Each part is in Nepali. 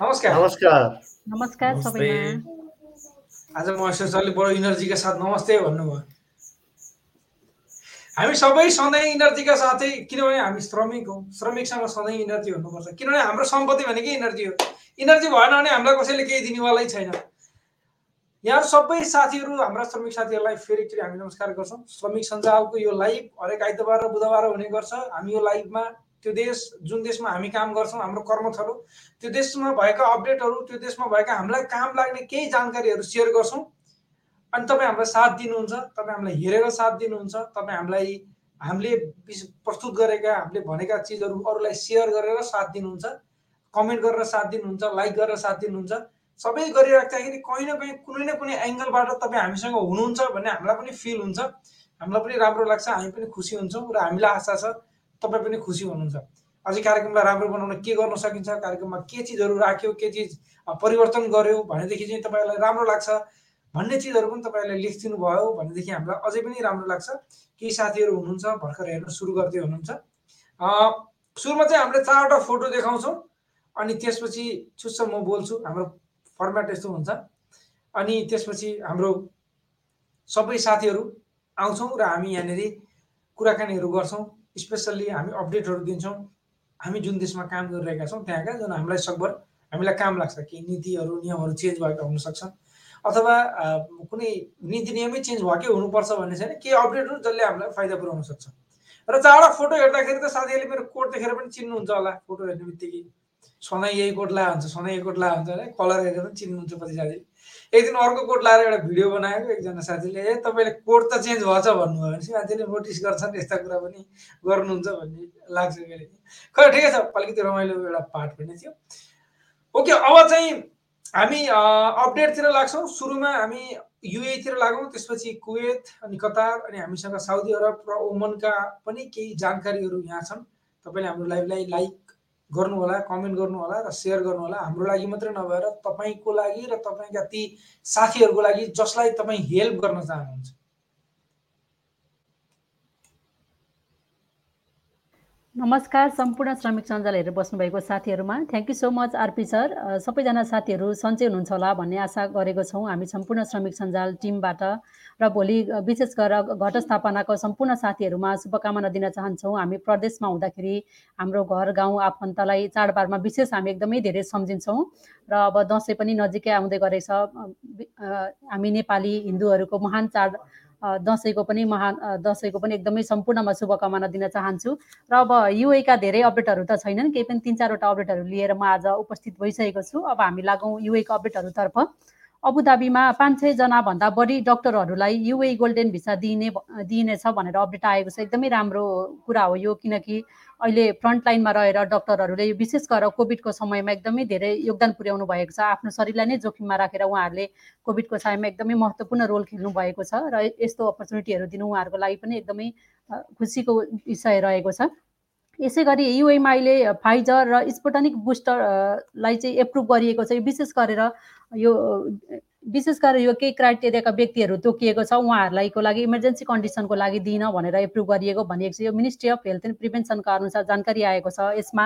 नमस्कार नमस्कार नमस्कार आज म सरले बडो इनर्जीका साथ नमस्ते भन्नुभयो हामी सबै सधैँ इनर्जीका साथै किनभने हामी श्रमिक हौँ श्रमिकसँग सधैँ इनर्जी हुनुपर्छ किनभने हाम्रो सम्पत्ति भनेकै इनर्जी हो इनर्जी भएन भने हामीलाई कसैले केही दिनेवालै छैन यहाँ सबै साथीहरू हाम्रा श्रमिक साथीहरूलाई फेरि एकचोटि हामी नमस्कार गर्छौँ श्रमिक सञ्जालको यो लाइभ हरेक आइतबार र बुधबार हुने गर्छ हामी यो लाइभमा त्यो देश जुन देशमा हामी काम गर्छौँ हाम्रो कर्मथलो त्यो देशमा भएका अपडेटहरू त्यो देशमा भएका हामीलाई काम लाग्ने केही जानकारीहरू सेयर गर्छौँ। अनि तपाईँ हामीलाई साथ दिनुहुन्छ तपाईँ हामीलाई हेरेर साथ दिनुहुन्छ तपाईँ हामीलाई हामीले प्रस्तुत गरेका हामीले भनेका चिजहरू अरूलाई सेयर गरेर साथ दिनुहुन्छ कमेन्ट गरेर साथ दिनुहुन्छ लाइक गरेर साथ दिनुहुन्छ सबै गरिराख्दाखेरि कहीँ न कहीँ कुनै न कुनै एङ्गलबाट तपाईँ हामीसँग हुनुहुन्छ भन्ने हामीलाई पनि फिल हुन्छ हामीलाई पनि राम्रो लाग्छ हामी पनि खुसी हुन्छौँ र हामीलाई आशा छ तपाईँ पनि खुसी हुनुहुन्छ। अझै कार्यक्रमलाई राम्रो बनाउन के गर्न सकिन्छ कार्यक्रममा के चिजहरू राख्यो के चिज परिवर्तन गर्यो भनेदेखि चाहिँ तपाईँलाई राम्रो लाग्छ भन्ने चिजहरू पनि तपाईँहरूले लेखिदिनु भयो भनेदेखि हामीलाई अझै पनि राम्रो लाग्छ। केही साथीहरू हुनुहुन्छ भर्खर हेर्न सुरु गर्दै हुनुहुन्छ। सुरुमा चाहिँ हामीले चारवटा फोटो देखाउँछौँ अनि त्यसपछि चुच्च म बोल्छु हाम्रो फर्मेट यस्तो हुन्छ। अनि त्यसपछि हाम्रो सबै साथीहरू आउँछौँ र हामी यहाँनिर कुराकानीहरू गर्छौँ। स्पेसल्ली हामी अपडेटहरू दिन्छौँ। हामी जुन देशमा काम गरिरहेका छौँ त्यहाँका जुन हामीलाई सकभर हामीलाई काम लाग्छ केही नीतिहरू नियमहरू चेन्ज भएका हुनसक्छन् अथवा कुनै नीति नियमै चेन्ज भएकै हुनुपर्छ भन्ने छैन केही अपडेटहरू जसले हामीलाई फाइदा पुऱ्याउन सक्छ। र चारवटा फोटो हेर्दाखेरि त साथीहरूले मेरो कोट देखेर पनि चिन्नुहुन्छ होला फोटो हेर्ने बित्तिकै। सधैँ यही कोट ला हुन्छ सधैँ यही कोट ला हुन्छ कलर हेरेर पनि चिन्नुहुन्छ कति साथीले एक दिन अर्को कोट लाएर एउटा भिडियो बनाएको एकजना साथीले ए तपाईँले कोट त चेन्ज भएछ भन्नुभयो भने मान्छेले नोटिस गर्छन् यस्ता कुरा पनि गर्नुहुन्छ भन्ने लाग्छ कहिले खै ठिकै छ अलिकति रमाइलो एउटा पार्ट पनि थियो। ओके अब चाहिँ हामी अपडेटतिर लाग्छौँ। सुरुमा हामी युएतिर लागौँ त्यसपछि कुवेत अनि कतार अनि हामीसँग साउदी अरब र ओमनका पनि केही जानकारीहरू यहाँ छन्। तपाईँले हाम्रो लाइभलाई लाइक गर्नु होला कमेन्ट गर्नु होला र सेयर गर्नु होला हाम्रो लागि मात्रै नभएर तपाईँको लागि र तपाईँका ती साथीहरूको लागि जसलाई तपाईँ हेल्प गर्न चाहनुहुन्छ। नमस्कार सम्पूर्ण श्रमिक सञ्जाल हेरेर बस्नुभएको साथीहरूमा। Thank you so much RP sir सबैजना साथीहरू सन्चै हुनुहुन्छ होला भन्ने आशा गरेको छौँ। हामी सम्पूर्ण श्रमिक सञ्जाल टिमबाट र भोलि विशेष गरेर घटस्थापनाको सम्पूर्ण साथीहरूमा शुभकामना दिन चाहन्छौँ। हामी प्रदेशमा हुँदाखेरि हाम्रो घर गाउँ आफन्तलाई चाडबाडमा विशेष हामी एकदमै धेरै सम्झिन्छौँ र अब दसैँ पनि नजिकै आउँदै वि- अ, हामी नेपाली हिन्दूहरूको महान चाड दसैँको पनि महान दसैँको पनि एकदमै सम्पूर्णमा शुभकामना दिन चाहन्छु र अब युएका धेरै अपडेटहरू त छैनन् केही पनि तिन चारवटा अपडेटहरू लिएर म आज उपस्थित भइसकेको छु। अब हामी लागौँ युएका अपडेटहरूतर्फ। अबुधाबीमा पाँच सयजनाभन्दा बढी डक्टरहरूलाई युए गोल्डेन भिसा दिइने दिइनेछ भनेर अपडेट आएको छ। एकदमै राम्रो कुरा हो यो किनकि अहिले फ्रन्ट लाइनमा रहेर डक्टरहरूले विशेष गरेर कोभिडको समयमा एकदमै धेरै योगदान पुर्याउनु भएको छ। आफ्नो शरीरलाई नै जोखिममा राखेर उहाँहरूले कोभिडको समयमा एकदमै महत्त्वपूर्ण रोल खेल्नु भएको छ र यस्तो अपर्च्युनिटीहरू दिनु उहाँहरूको लागि पनि एकदमै खुसीको विषय रहेको छ। यसै गरी युएमा अहिले फाइजर र स्पुटनिक बुस्टर अ, लाई चाहिँ एप्रुभ गरिएको छ। विशेष गरेर यो विशेष गरेर यो केही क्राइटेरियाका व्यक्तिहरू तोकिएको छ। उहाँहरूलाई को लागि इमर्जेन्सी कन्डिसनको लागि दिन भनेर एप्रुभ गरिएको भनिएको छ। यो मिनिस्ट्री अफ हेल्थ एन्ड प्रिभेन्सनका अनुसार जानकारी आएको छ। यसमा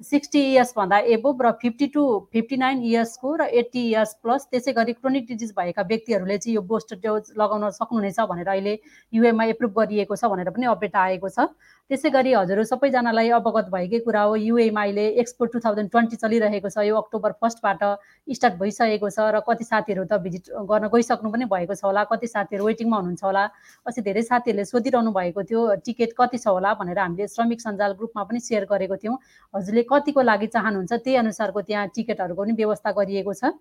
सिक्सटी इयर्सभन्दा एबोभ र फिफ्टी टू फिफ्टी नाइन इयर्सको र एट्टी इयर्स प्लस त्यसै गरी क्रोनिक डिजिज भएका व्यक्तिहरूले चाहिँ यो बुस्टर डोज लगाउन सक्नुहुनेछ भनेर अहिले युएमा एप्रुभ गरिएको छ भनेर पनि अपडेट आएको छ। त्यसै गरी हजुर सबैजनालाई अवगत भएकै कुरा हो युएमा अहिले एक्सपो टु थाउजन्ड ट्वेन्टी चलिरहेको छ यो अक्टोबर फर्स्टबाट स्टार्ट भइसकेको छ र कति साथीहरू त भिजिट गर्न गइसक्नु पनि भएको छ होला कति साथीहरू वेटिङमा हुनुहुन्छ होला अस्ति धेरै साथीहरूले सोधिरहनु भएको थियो टिकट कति छ होला भनेर हामीले श्रमिक सञ्जाल ग्रुपमा पनि सेयर गरेको थियौँ। हजुरले कतिको लागि चाहनुहुन्छ त्यही अनुसारको त्यहाँ टिकटहरूको पनि व्यवस्था गरिएको छ।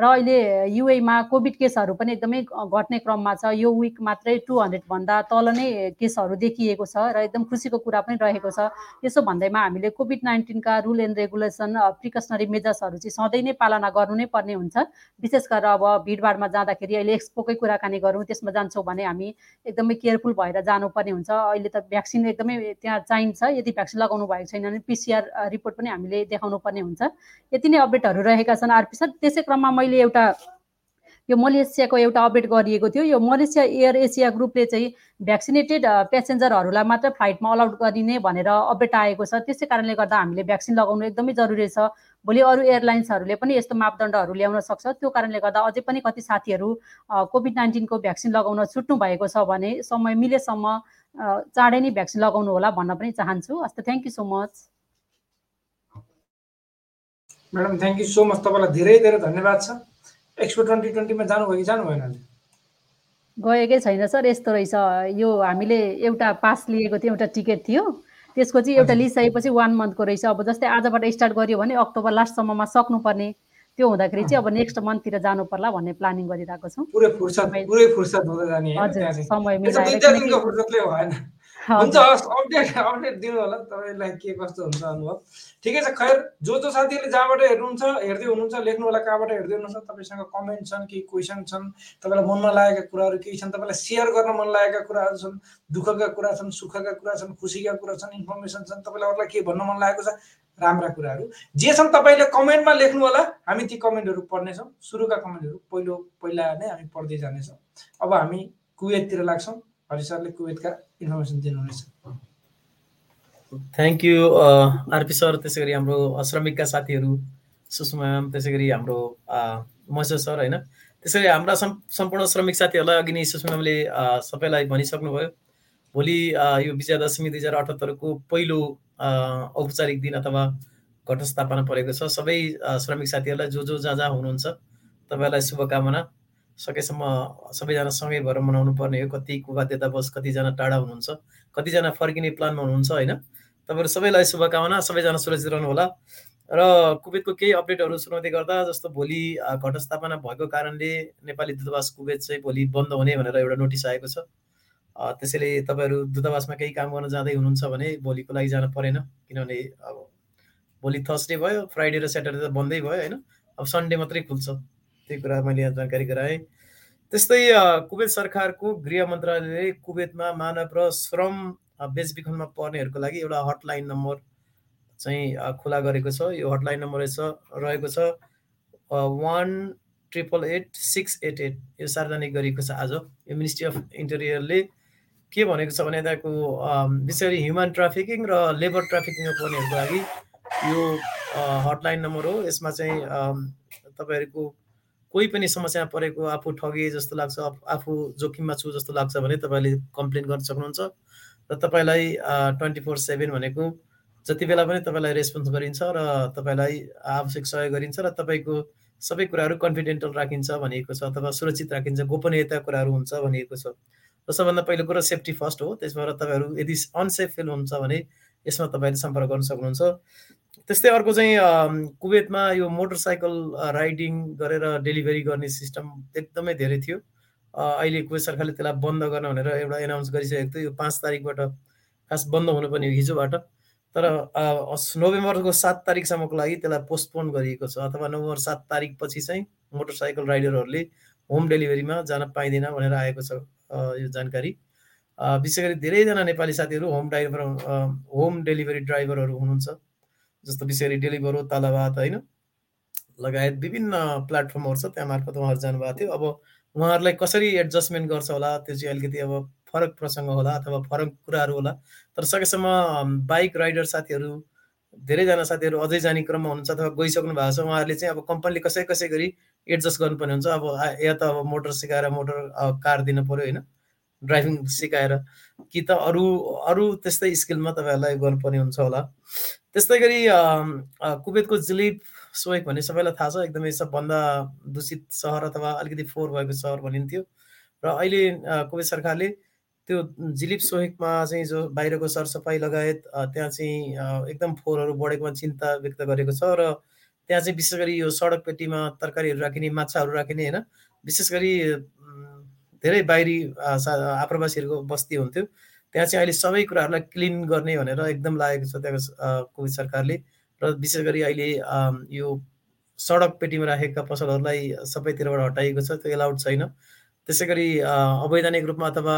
र अहिले युएमा कोभिड केसहरू पनि एकदमै घट्ने क्रममा छ। यो विक मात्रै टु हन्ड्रेडभन्दा तल नै केसहरू देखिएको छ र एकदम खुसीको कुरा पनि रहेको छ। यसो भन्दैमा हामीले कोभिड नाइन्टिनका रुल एन्ड रेगुलेसन प्रिकसनरी मेजर्सहरू चाहिँ सधैँ नै पालना गर्नु नै पर्ने हुन्छ। विशेष गरेर अब भिडभाडमा जाँदाखेरि अहिले एक्सपोकै कुराकानी गरौँ त्यसमा जान्छौँ भने हामी एकदमै केयरफुल भएर जानुपर्ने हुन्छ। अहिले त भ्याक्सिन एकदमै त्यहाँ चाहिन्छ। यदि भ्याक्सिन लगाउनु भएको छैन भने पिसिआर रिपोर्ट पनि हामीले देखाउनु पर्ने हुन्छ। यति नै अपडेटहरू रहेका छन्। आरपी सर त्यसै क्रममा मैले एउटा यो मलेसियाको एउटा अपडेट गरिएको थियो। यो मलेसिया एयर एसिया ग्रुपले चाहिँ भ्याक्सिनेटेड पेसेन्जरहरूलाई मात्र फ्लाइटमा अलाउड गरिने भनेर अपडेट आएको छ। त्यसै कारणले गर्दा हामीले भ्याक्सिन लगाउनु एकदमै जरुरी छ। भोलि अरू एयरलाइन्सहरूले पनि यस्तो मापदण्डहरू ल्याउन सक्छ। त्यो कारणले गर्दा अझै पनि कति साथीहरू कोभिड नाइन्टिनको भ्याक्सिन लगाउन छुट्नु भएको छ भने समय मिलेसम्म चाँडै नै भ्याक्सिन लगाउनु होला भन्न पनि चाहन्छु। हस् thank you so much madam thank you so much तपाईँलाई धेरै धेरै धन्यवाद छ। एक्सपो ट्वेन्टी ट्वेन्टीमा जानुभयो कि जानु भएन गएकै छैन सर यस्तो रहेछ। यो हामीले एउटा पास लिएको थियो एउटा टिकट थियो। त्यसको चाहिँ एउटा लिइसकेपछि वान मन्थको रहेछ। अब जस्तै आजबाट स्टार्ट गरियो भने अक्टोबर लास्टसम्ममा सक्नुपर्ने। त्यो हुँदाखेरि चाहिँ अब नेक्स्ट मन्थतिर जानु पर्ला भन्ने प्लानिङ गरिरहेको छौँ। पुरै फुर्सद पुरै फुर्सद हुँदै जाने। हजुर समय मिलाएर हुन्छ हस् अपडेट अपडेट दिनु होला तपाईँलाई के कस्तो हुन्छ अनुभव। ठिकै छ खैर जो जो साथीहरूले जहाँबाट हेर्नुहुन्छ हेर्दै हुनुहुन्छ लेख्नु होला कहाँबाट हेर्दै हुनुहुन्छ तपाईँसँग कमेन्ट छन् केही क्वेसन छन् तपाईँलाई मनमा लागेका कुराहरू केही छन् तपाईँलाई सेयर गर्न मन लागेका कुराहरू छन् दुःखका कुरा छन् सुखका कुरा छन् खुसीका कुरा छन् इन्फर्मेसन छन् तपाईँलाई अरूलाई के भन्न मन लागेको छ राम्रा कुराहरू। जे छन् तपाईँले कमेन्टमा लेख्नु होला हामी ती कमेन्टहरू पढ्नेछौँ। सुरुका कमेन्टहरू पहिलो पहिला नै हामी पढ्दै जानेछौँ। अब हामी कुवेततिर लाग्छौँ। हरि सरले कुवेतका इन्फर्मेसन दिनुहुनेछ थ्याङ्क यू आरपी सर त्यसै गरी हाम्रो श्रमिकका साथीहरू सुषमा म्याम त्यसै गरी हाम्रो महेश्वर सर होइन? त्यसै गरी हाम्रा सम्पूर्ण श्रमिक साथीहरूलाई अघि नै सुषमा म्यामले सबैलाई भनिसक्नुभयो। भोलि यो विजया दशमी दुई हजार अठहत्तरको पहिलो औपचारिक दिन अथवा घटस्थापना परेको छ। सबै श्रमिक साथीहरूलाई जो जो जहाँ जहाँ हुनुहुन्छ तपाईँहरूलाई शुभकामना। सकेसम्म सबैजना सँगै भएर मनाउनु पर्ने हो। कतिको बाध्यतावश कतिजना टाढा हुनुहुन्छ कतिजना फर्किने प्लानमा हुनुहुन्छ होइन? तपाईँहरू सबैलाई शुभकामना सबैजना सुरक्षित रहनु होला र कुवेतको केही अपडेटहरू सुनाउँदै गर्दा जस्तो भोलि घटस्थापना भएको कारणले नेपाली दूतावास कुवेत चाहिँ भोलि बन्द हुने भनेर एउटा नोटिस आएको छ। त्यसैले तपाईँहरू दूतावासमा केही काम गर्न जाँदै हुनुहुन्छ भने भोलिको लागि जान परेन। किनभने अब भोलि थर्सडे भयो फ्राइडे र स्याटरडे त बन्दै भयो होइन? अब सन्डे मात्रै खुल्छ। त्यही कुरा मैले यहाँ जानकारी गराएँ त्यस्तै कुवेत सरकारको गृह मन्त्रालयले कुवेतमा मानव र श्रम बेचबिखनमा पर्नेहरूको लागि एउटा हटलाइन नम्बर चाहिँ खुला गरेको छ। यो हटलाइन नम्बर रहेछ रहेको छ one triple eight six eight eight. यो सार्वजनिक गरिएको छ आज। यो मिनिस्ट्री अफ इन्टेरियरले के भनेको छ भने यताको विशेष गरी ह्युमन ट्राफिकिङ र लेबर ट्राफिकिङमा पर्नेहरूको लागि यो हटलाइन नम्बर हो। यसमा चाहिँ तपाईँहरूको कोही पनि समस्या परेको आफू ठगे जस्तो लाग्छ आफू जोखिममा छु जस्तो लाग्छ भने तपाईँले कम्प्लेन गर्न सक्नुहुन्छ। र तपाईँलाई ट्वेन्टी फोर सेभेन भनेको जति बेला पनि तपाईँलाई रेस्पोन्स गरिन्छ र तपाईँलाई आवश्यक सहयोग गरिन्छ र तपाईँको सबै कुराहरू कन्फिडेन्टल राखिन्छ भनिएको छ अथवा सुरक्षित राखिन्छ गोपनीयता कुराहरू हुन्छ भनिएको छ। र सबभन्दा पहिलो कुरो सेफ्टी फर्स्ट हो त्यसबाट तपाईँहरू यदि अनसेफ फिल हुन्छ भने यसमा तपाईँले सम्पर्क गर्न सक्नुहुन्छ। त्यस्तै अर्को चाहिँ कुवेतमा यो मोटरसाइकल राइडिङ गरेर डेलिभरी गर्ने सिस्टम एकदमै धेरै थियो। अहिले कुवेत सरकारले त्यसलाई बन्द गर्न भनेर एउटा एनाउन्स गरिसकेको थियो। यो पाँच तारिकबाट खास बन्द हुनुपर्ने हिजोबाट। तर नोभेम्बरको सात तारिकसम्मको लागि त्यसलाई पोस्टपोन गरिएको छ अथवा नोभेम्बर सात तारिकपछि चाहिँ मोटरसाइकल राइडरहरूले होम डेलिभरीमा जान पाइँदैन भनेर आएको छ यो जानकारी। विशेष गरी धेरैजना नेपाली साथीहरू होम ड्राइभर होम डेलिभरी ड्राइभरहरू हुनुहुन्छ। जस्तो गरी डेलिभरो तालाबाद होइन? लगायत विभिन्न प्लेटफर्महरू छ त्यहाँ मार्फत उहाँहरू जानुभएको थियो। अब उहाँहरूलाई कसरी एडजस्टमेन्ट गर्छ होला त्यो चाहिँ अलिकति अब फरक प्रसङ्ग होला अथवा फरक कुराहरू होला। तर सकेसम्म बाइक राइडर साथीहरू धेरैजना साथीहरू अझै जाने क्रममा हुनुहुन्छ अथवा गइसक्नु भएको छ उहाँहरूले चाहिँ अब कम्पनीले कसै कसै गरी एडजस्ट गर्नुपर्ने हुन्छ। अब या त अब मोटर सिकाएर मोटर कार दिनु पऱ्यो होइन? ड्राइभिङ सिकाएर। कि त अरू अरू त्यस्तै स्किलमा तपाईँहरूलाई गर्नुपर्ने हुन्छ होला। त्यस्तै गरी कुवेतको जिलिप सोएक भन्ने सबैलाई थाहा छ। एकदमै सबभन्दा दूषित सहर अथवा अलिकति फोहोर भएको सहर भनिन्थ्यो। र अहिले कुवेत सरकारले त्यो जिलिप सोहेकमा चाहिँ जो बाहिरको सरसफाइ लगायत त्यहाँ चाहिँ एकदम फोहोरहरू बढेकोमा चिन्ता व्यक्त गरेको छ। र त्यहाँ चाहिँ विशेष गरी यो सडक पेटीमा तरकारीहरू राखिने माछाहरू राखिने होइन? विशेष गरी धेरै बाहिरी आप्रवासीहरूको बस्ती हुन्थ्यो। त्यहाँ चाहिँ अहिले सबै कुराहरूलाई क्लिन गर्ने भनेर एकदम लागेको छ त्यहाँको कोभिड सरकारले। र विशेष गरी अहिले यो सडक पेटीमा राखेका पसलहरूलाई सबैतिरबाट हटाइएको छ त्यो एलाउड छैन। त्यसै गरी अवैधानिक रूपमा अथवा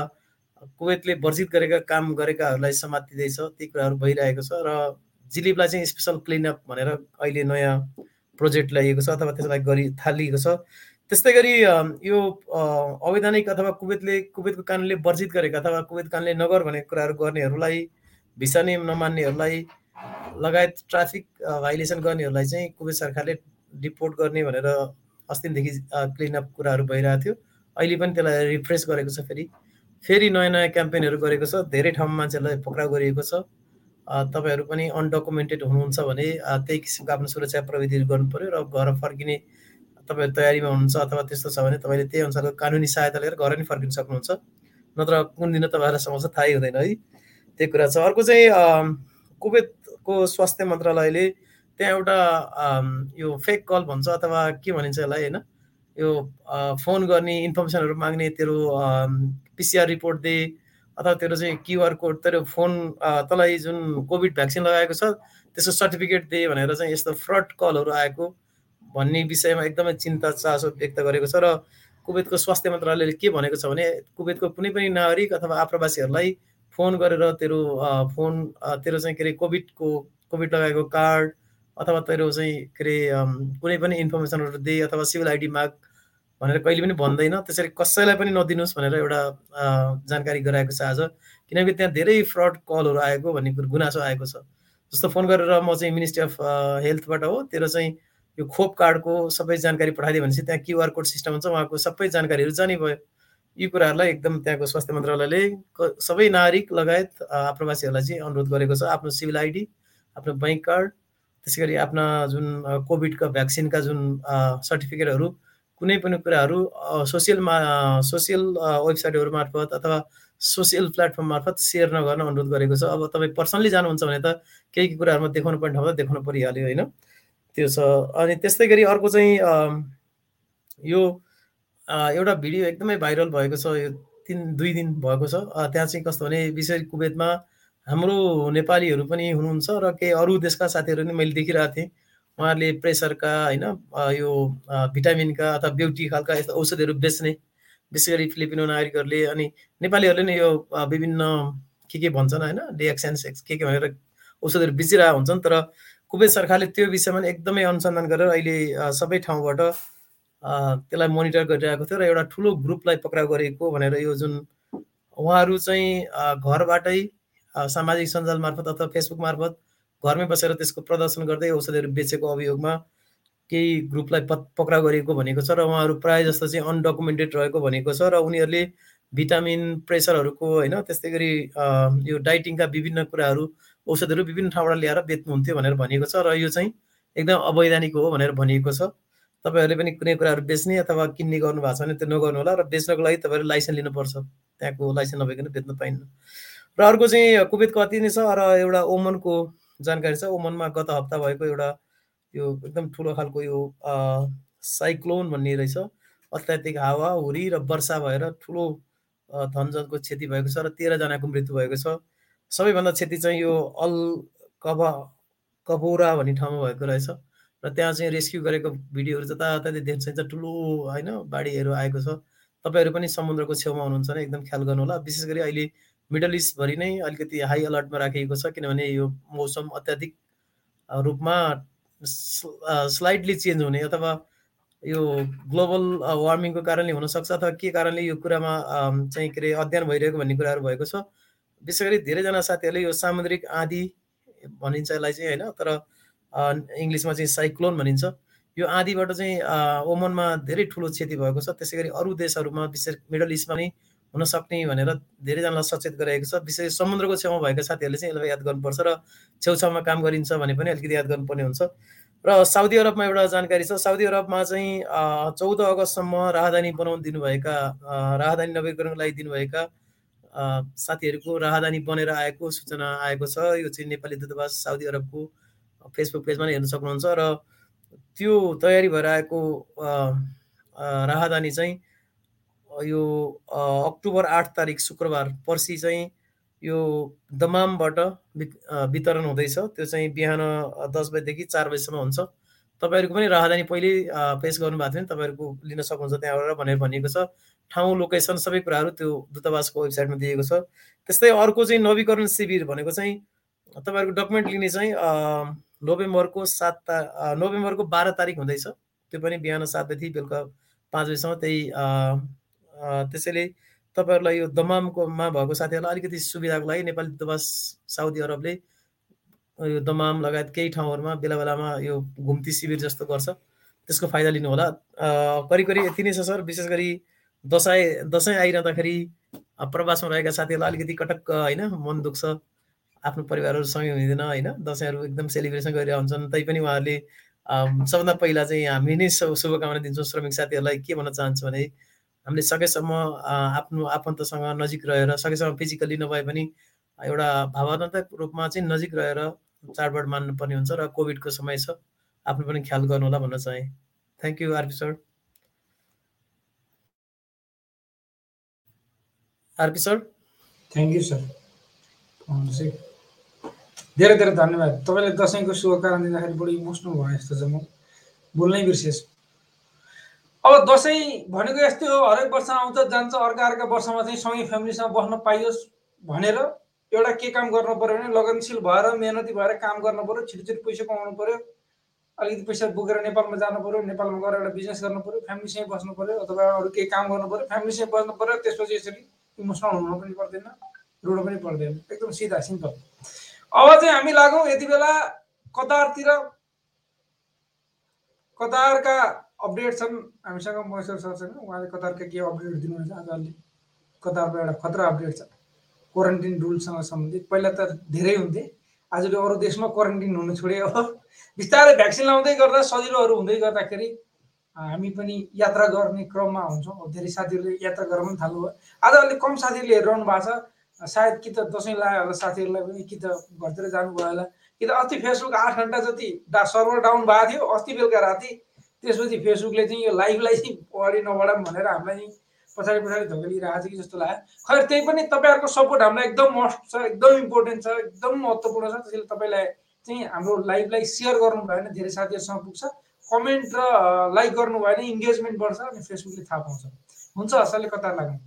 कुवेतले वर्जित गरेका काम गरेकाहरूलाई समातिँदैछ ती कुराहरू भइरहेको छ। र जिलिपलाई चाहिँ स्पेसल क्लिनअप भनेर अहिले नयाँ प्रोजेक्ट ल्याइएको छ अथवा त्यसलाई गरी थालिएको छ। त्यस्तै गरी यो अवैधानिक अथवा कुवेतले कुवेतको कानुनले वर्जित गरेका अथवा कुवेत कानुनले नगर भनेको कुराहरू गर्नेहरूलाई भिसा नियम नमान्नेहरूलाई लगायत ट्राफिक भाइलेसन गर्नेहरूलाई चाहिँ कुवेत सरकारले डिपोर्ट गर्ने भनेर अस्तिदेखि क्लिनअप कुराहरू भइरहेको थियो। अहिले पनि त्यसलाई रिफ्रेस गरेको छ फेरि। फेरि नयाँ नयाँ क्याम्पेनहरू गरेको छ। धेरै ठाउँमा मान्छेहरूलाई पक्राउ गरिएको छ। तपाईँहरू पनि अनडकुमेन्टेड हुनुहुन्छ भने त्यही किसिमको आफ्नो सुरक्षा प्रविधिहरू गर्नु पऱ्यो र घर फर्किने तपाईँहरू तयारीमा हुनुहुन्छ अथवा त्यस्तो छ भने तपाईँले त्यही अनुसारको कानुनी सहायता लिएर घर नै फर्किन सक्नुहुन्छ। नत्र कुन दिन तपाईँहरूलाई समस्या थाहै हुँदैन है। त्यही कुरा छ। अर्को चाहिँ कुवेतको स्वास्थ्य मन्त्रालयले त्यहाँ एउटा यो फेक कल भन्छ अथवा के भनिन्छ यसलाई होइन यो फोन गर्ने इन्फर्मेसनहरू माग्ने तेरो पिसिआर रिपोर्ट दे अथवा तेरो चाहिँ क्युआर कोड तेरो फोन तँलाई जुन कोभिड भ्याक्सिन लगाएको छ त्यसको सर्टिफिकेट दे भनेर चाहिँ यस्तो फ्रड कलहरू आएको। भन्ने विषयमा एकदमै चिन्ता चासो व्यक्त गरेको छ र कुवेतको स्वास्थ्य मन्त्रालयले के भनेको छ भने कुवेतको कुनै पनि नागरिक अथवा आप्रवासीहरूलाई फोन गरेर तेरो फोन तेरो चाहिँ के अरे कोभिडको कोभिड लगाएको कार्ड अथवा तेरो चाहिँ के अरे कुनै पनि इन्फर्मेसनहरू दे अथवा सिभिल आइडी माग भनेर कहिले पनि भन्दैन। त्यसरी कसैलाई पनि नदिनुहोस् भनेर एउटा जानकारी गराएको छ आज। किनकि त्यहाँ धेरै फ्रड कलहरू आएको भन्ने गुनासो आएको छ। जस्तो फोन गरेर म चाहिँ मिनिस्ट्री अफ हेल्थबाट हो तेरो चाहिँ यो खोप कार्डको सबै जानकारी पठाइदियो भनेपछि त्यहाँ क्युआर कोड सिस्टम हुन्छ उहाँको सबै जानकारीहरू जाने भयो। यी कुराहरूलाई एकदम त्यहाँको स्वास्थ्य मन्त्रालयले सबै नागरिक लगायत आप्रवासीहरूलाई चाहिँ अनुरोध गरेको छ। आफ्नो सिभिल आइडी आफ्नो ब्याङ्क कार्ड त्यसै गरी आफ्ना जुन कोभिडका भ्याक्सिनका जुन सर्टिफिकेटहरू कुनै पनि कुराहरू सोसियलमा सोसियल वेबसाइटहरू मार्फत अथवा सोसियल प्लेटफर्म मार्फत सेयर नगर्न अनुरोध गरेको छ। अब तपाईँ पर्सनली जानुहुन्छ भने त केही कुराहरूमा देखाउनु पर्ने ठाउँमा देखाउनु परिहाल्यो होइन? त्यो छ। अनि त्यस्तै गरी अर्को चाहिँ यो एउटा भिडियो एकदमै भाइरल भएको छ यो तिन दुई दिन भएको छ। त्यहाँ चाहिँ कस्तो भने विशेष कुवेतमा हाम्रो नेपालीहरू पनि हुनुहुन्छ र केही अरू देशका साथीहरू पनि मैले देखिरहेको थिएँ। उहाँहरूले प्रेसरका होइन यो भिटामिनका अथवा ब्युटी खालका यस्तो औषधिहरू बेच्ने विशेष गरी फिलिपिनो नागरिकहरूले अनि नेपालीहरूले नै यो विभिन्न के के भन्छन् होइन डिएक्सेन्स के के भनेर औषधहरू बेचिरहेको हुन्छन्। तर कुवेत सरकारले त्यो विषयमा एकदमै अनुसन्धान गरेर अहिले सबै ठाउँबाट त्यसलाई मोनिटर गरिरहेको थियो र एउटा ठुलो ग्रुपलाई पक्राउ गरेको भनेर यो जुन उहाँहरू चाहिँ घरबाटै सामाजिक सञ्जाल मार्फत अथवा फेसबुक मार्फत घरमै बसेर त्यसको प्रदर्शन गर्दै औषधिहरू बेचेको अभियोगमा केही ग्रुपलाई पक्राउ गरिएको भनेको छ र उहाँहरू प्रायः जस्तो चाहिँ अनडकुमेन्टेड रहेको भनेको छ र उनीहरूले भिटामिन प्रेसरहरूको होइन त्यस्तै गरी यो डाइटिङका विभिन्न कुराहरू औषधहरू विभिन्न ठाउँबाट ल्याएर बेच्नुहुन्थ्यो भनेर भनिएको छ र यो चाहिँ एकदम अवैधानिक हो भनेर भनिएको छ। तपाईँहरूले पनि कुनै कुराहरू बेच्ने अथवा किन्ने गर्नु भएको छ भने त्यो नगर्नु होला र बेच्नको लागि तपाईँहरूले लाइसेन्स लिनुपर्छ। त्यहाँको लाइसेन्स नभइकन बेच्नु पाइन्न। र अर्को चाहिँ कुवेतको अति नै छ र एउटा ओमनको जानकारी छ। ओमनमा गत हप्ता भएको एउटा यो एकदम ठुलो खालको यो साइक्लोन भन्ने रहेछ। अत्याधिक हावा हुरी र वर्षा भएर ठुलो धनजनको क्षति भएको छ र तेह्रजनाको मृत्यु भएको छ। सबैभन्दा क्षति चाहिँ यो अल कबा कबोरा भन्ने ठाउँमा भएको रहेछ। र त्यहाँ चाहिँ रेस्क्यु गरेको भिडियोहरू जताततै सकिन्छ। ठुलो होइन बाढीहरू आएको छ। तपाईँहरू पनि समुद्रको छेउमा हुनुहुन्छ भने एकदम ख्याल गर्नु होला विशेष गरी अहिले मिडल इस्टभरि नै अलिकति हाई अलर्टमा राखिएको छ किनभने यो मौसम अत्याधिक रूपमा स्लाइटली चेन्ज हुने अथवा यो ग्लोबल वार्मिङको कारणले हुनसक्छ अथवा के कारणले यो कुरामा चाहिँ के अरे अध्ययन भइरहेको भन्ने कुराहरू भएको छ। विशेष गरी धेरैजना साथीहरूले यो सामुद्रिक आँधी भनिन्छ यसलाई चाहिँ होइन तर इङ्ग्लिसमा चाहिँ साइक्लोन भनिन्छ। यो आँधीबाट चाहिँ ओमनमा धेरै ठुलो क्षति भएको छ। त्यसै गरी अरू देशहरूमा विशेष मिडल इस्टमा पनि हुन सक्ने भनेर धेरैजनालाई सचेत गराएको छ। विशेष समुद्रको छेउमा भएका साथीहरूले चाहिँ यसलाई याद गर्नुपर्छ र छेउछाउमा काम गरिन्छ भने पनि अलिकति याद गर्नुपर्ने हुन्छ। र साउदी अरबमा एउटा जानकारी छ। साउदी अरबमा चाहिँ चौध अगस्तसम्म राहदानी बनाउनु दिनुभएका राहदानी नवीकरणको लागि दिनुभएका साथीहरूको राहदानी बनेर आएको सूचना आएको छ। यो चाहिँ नेपाली दूतावास साउदी अरबको फेसबुक पेजमा नै हेर्न सक्नुहुन्छ र त्यो तयारी भएर आएको राहदानी चाहिँ यो अक्टोबर आठ तारिक शुक्रबार पर्सि चाहिँ यो दमामबाट वितरण हुँदैछ। त्यो चाहिँ बिहान दस बजीदेखि चार बजीसम्म हुन्छ। तपाईँहरूको पनि राहदानी पहिल्यै पेस गर्नुभएको थियो भने तपाईँहरूको लिन सक्नुहुन्छ त्यहाँबाट भनेर भनिएको छ। ठाउँ लोकेसन सबै कुराहरू त्यो दूतावासको वेबसाइटमा दिएको छ। त्यस्तै अर्को चाहिँ नवीकरण शिविर भनेको चाहिँ तपाईँहरूको डकुमेन्ट लिने चाहिँ नोभेम्बरको सात ता नोभेम्बरको बाह्र तारिक हुँदैछ। त्यो पनि बिहान सात बजी बेलुका पाँच बजीसम्म। त्यही त्यसैले तपाईँहरूलाई यो दमामकोमा भएको साथीहरूलाई अलिकति सुविधाको लागि नेपाली दूतावास साउदी अरबले यो दमाम लगायत केही ठाउँहरूमा बेला बेलामा यो घुम्ती शिविर जस्तो गर्छ। त्यसको फाइदा लिनु होला करिब करिब यति नै छ सर। विशेष गरी दसैँ दसैँ आइरहँदाखेरि प्रवासमा रहेका साथीहरूलाई अलिकति कटक्क होइन मन दुख्छ आफ्नो परिवारहरूसँगै हुँदैन होइन दसैँहरू एकदम सेलिब्रेसन गरिरहन्छन् तैपनि उहाँहरूले सबभन्दा पहिला चाहिँ हामी नै शुभकामना दिन्छौँ श्रमिक साथीहरूलाई के भन्न चाहन्छु भने हामीले सकेसम्म आफ्नो आफन्तसँग नजिक रहेर सकेसम्म फिजिकल्ली नभए पनि एउटा भावनात्मक रूपमा चाहिँ नजिक रहेर चाडबाड मान्नुपर्ने हुन्छ र कोभिडको समय छ आफ्नो पनि ख्याल गर्नु होला भन्न चाहेँ thank you RP sir RP sir thank you sir धेरै धेरै धन्यवाद। तपाईँले दसैँको शुभकामना दिँदाखेरि बढी इमोसनल भयो जस्तो छ म बोल्नै बिर्सेछु अब दसैँ भनेको यस्तै हो। हरेक वर्ष आउँछ जान्छ अर्का अर्का वर्षमा चाहिँ सँगै फ्यामिलीसँग बस्न पाइयोस् भनेर एउटा के काम गर्नु पऱ्यो भने लगनशील भएर मेहनती भएर काम गर्नु पऱ्यो छिटो छिटो पैसा कमाउनु पऱ्यो अलिकति पैसा बोकेर नेपालमा जानु पऱ्यो नेपालमा गएर एउटा बिजनेस गर्नु पऱ्यो फ्यामिलीसँग बस्नु पऱ्यो अथवा अरू केही काम गर्नु पऱ्यो फ्यामिलीसँग बस्नु पऱ्यो त्यसपछि यसरी इमोसनल हुनु पनि पर्दैन रुनु पनि पर्दैन एकदम सिधा सिम्पल अब चाहिँ हामी लागौँ. यति बेला कतारतिर कतारका अपडेट छन् हामीसँग महेश्वर सर छैन उहाँले कतारका के अपडेट दिनुहुन्छ आज अलि कतारको एउटा खतरा अपडेट छ क्वारेन्टिन रुलसँग सम्बन्धित पहिला त धेरै हुन्थे आजले अरू देशमा क्वारेन्टिन हुनु छोड्यो अब बिस्तारै भ्याक्सिन लाउँदै गर्दा सजिलोहरू हुँदै गर्दाखेरि हामी पनि यात्रा गर्ने क्रममा हुन्छौँ। धेरै साथीहरूले यात्रा गर्न पनि थाल्नुभयो। आज अलिक कम साथीहरूले हेरिरहनु भएको छ। सायद कि त दसैँ लाग्यो होला साथीहरूलाई पनि कि त घरतिर जानुभयो होला। कि त अस्ति फेसबुक आठ घन्टा जति डा सर्भर डाउन भएको थियो अस्ति बेलुका राति। त्यसपछि फेसबुकले चाहिँ यो लाइभलाई चाहिँ अगाडि नबढाऊँ भनेर हामीलाई पछाडि पछाडि धकेलिरहेको छ कि जस्तो लाग्यो। खै त्यही पनि तपाईँहरूको सपोर्ट हामीलाई एकदम मस्ट छ एकदम इम्पोर्टेन्ट छ एकदम महत्त्वपूर्ण छ। त्यसैले तपाईँलाई चाहिँ हाम्रो लाइभलाई सेयर गर्नुभयो भने धेरै साथीहरूसँग पुग्छ। कमेन्ट र लाइक गर्नुभयो भने इङ्गेजमेन्ट बढ्छ अनि फेसबुकले थाहा पाउँछ। हुन्छ असलले कता लाग्नु?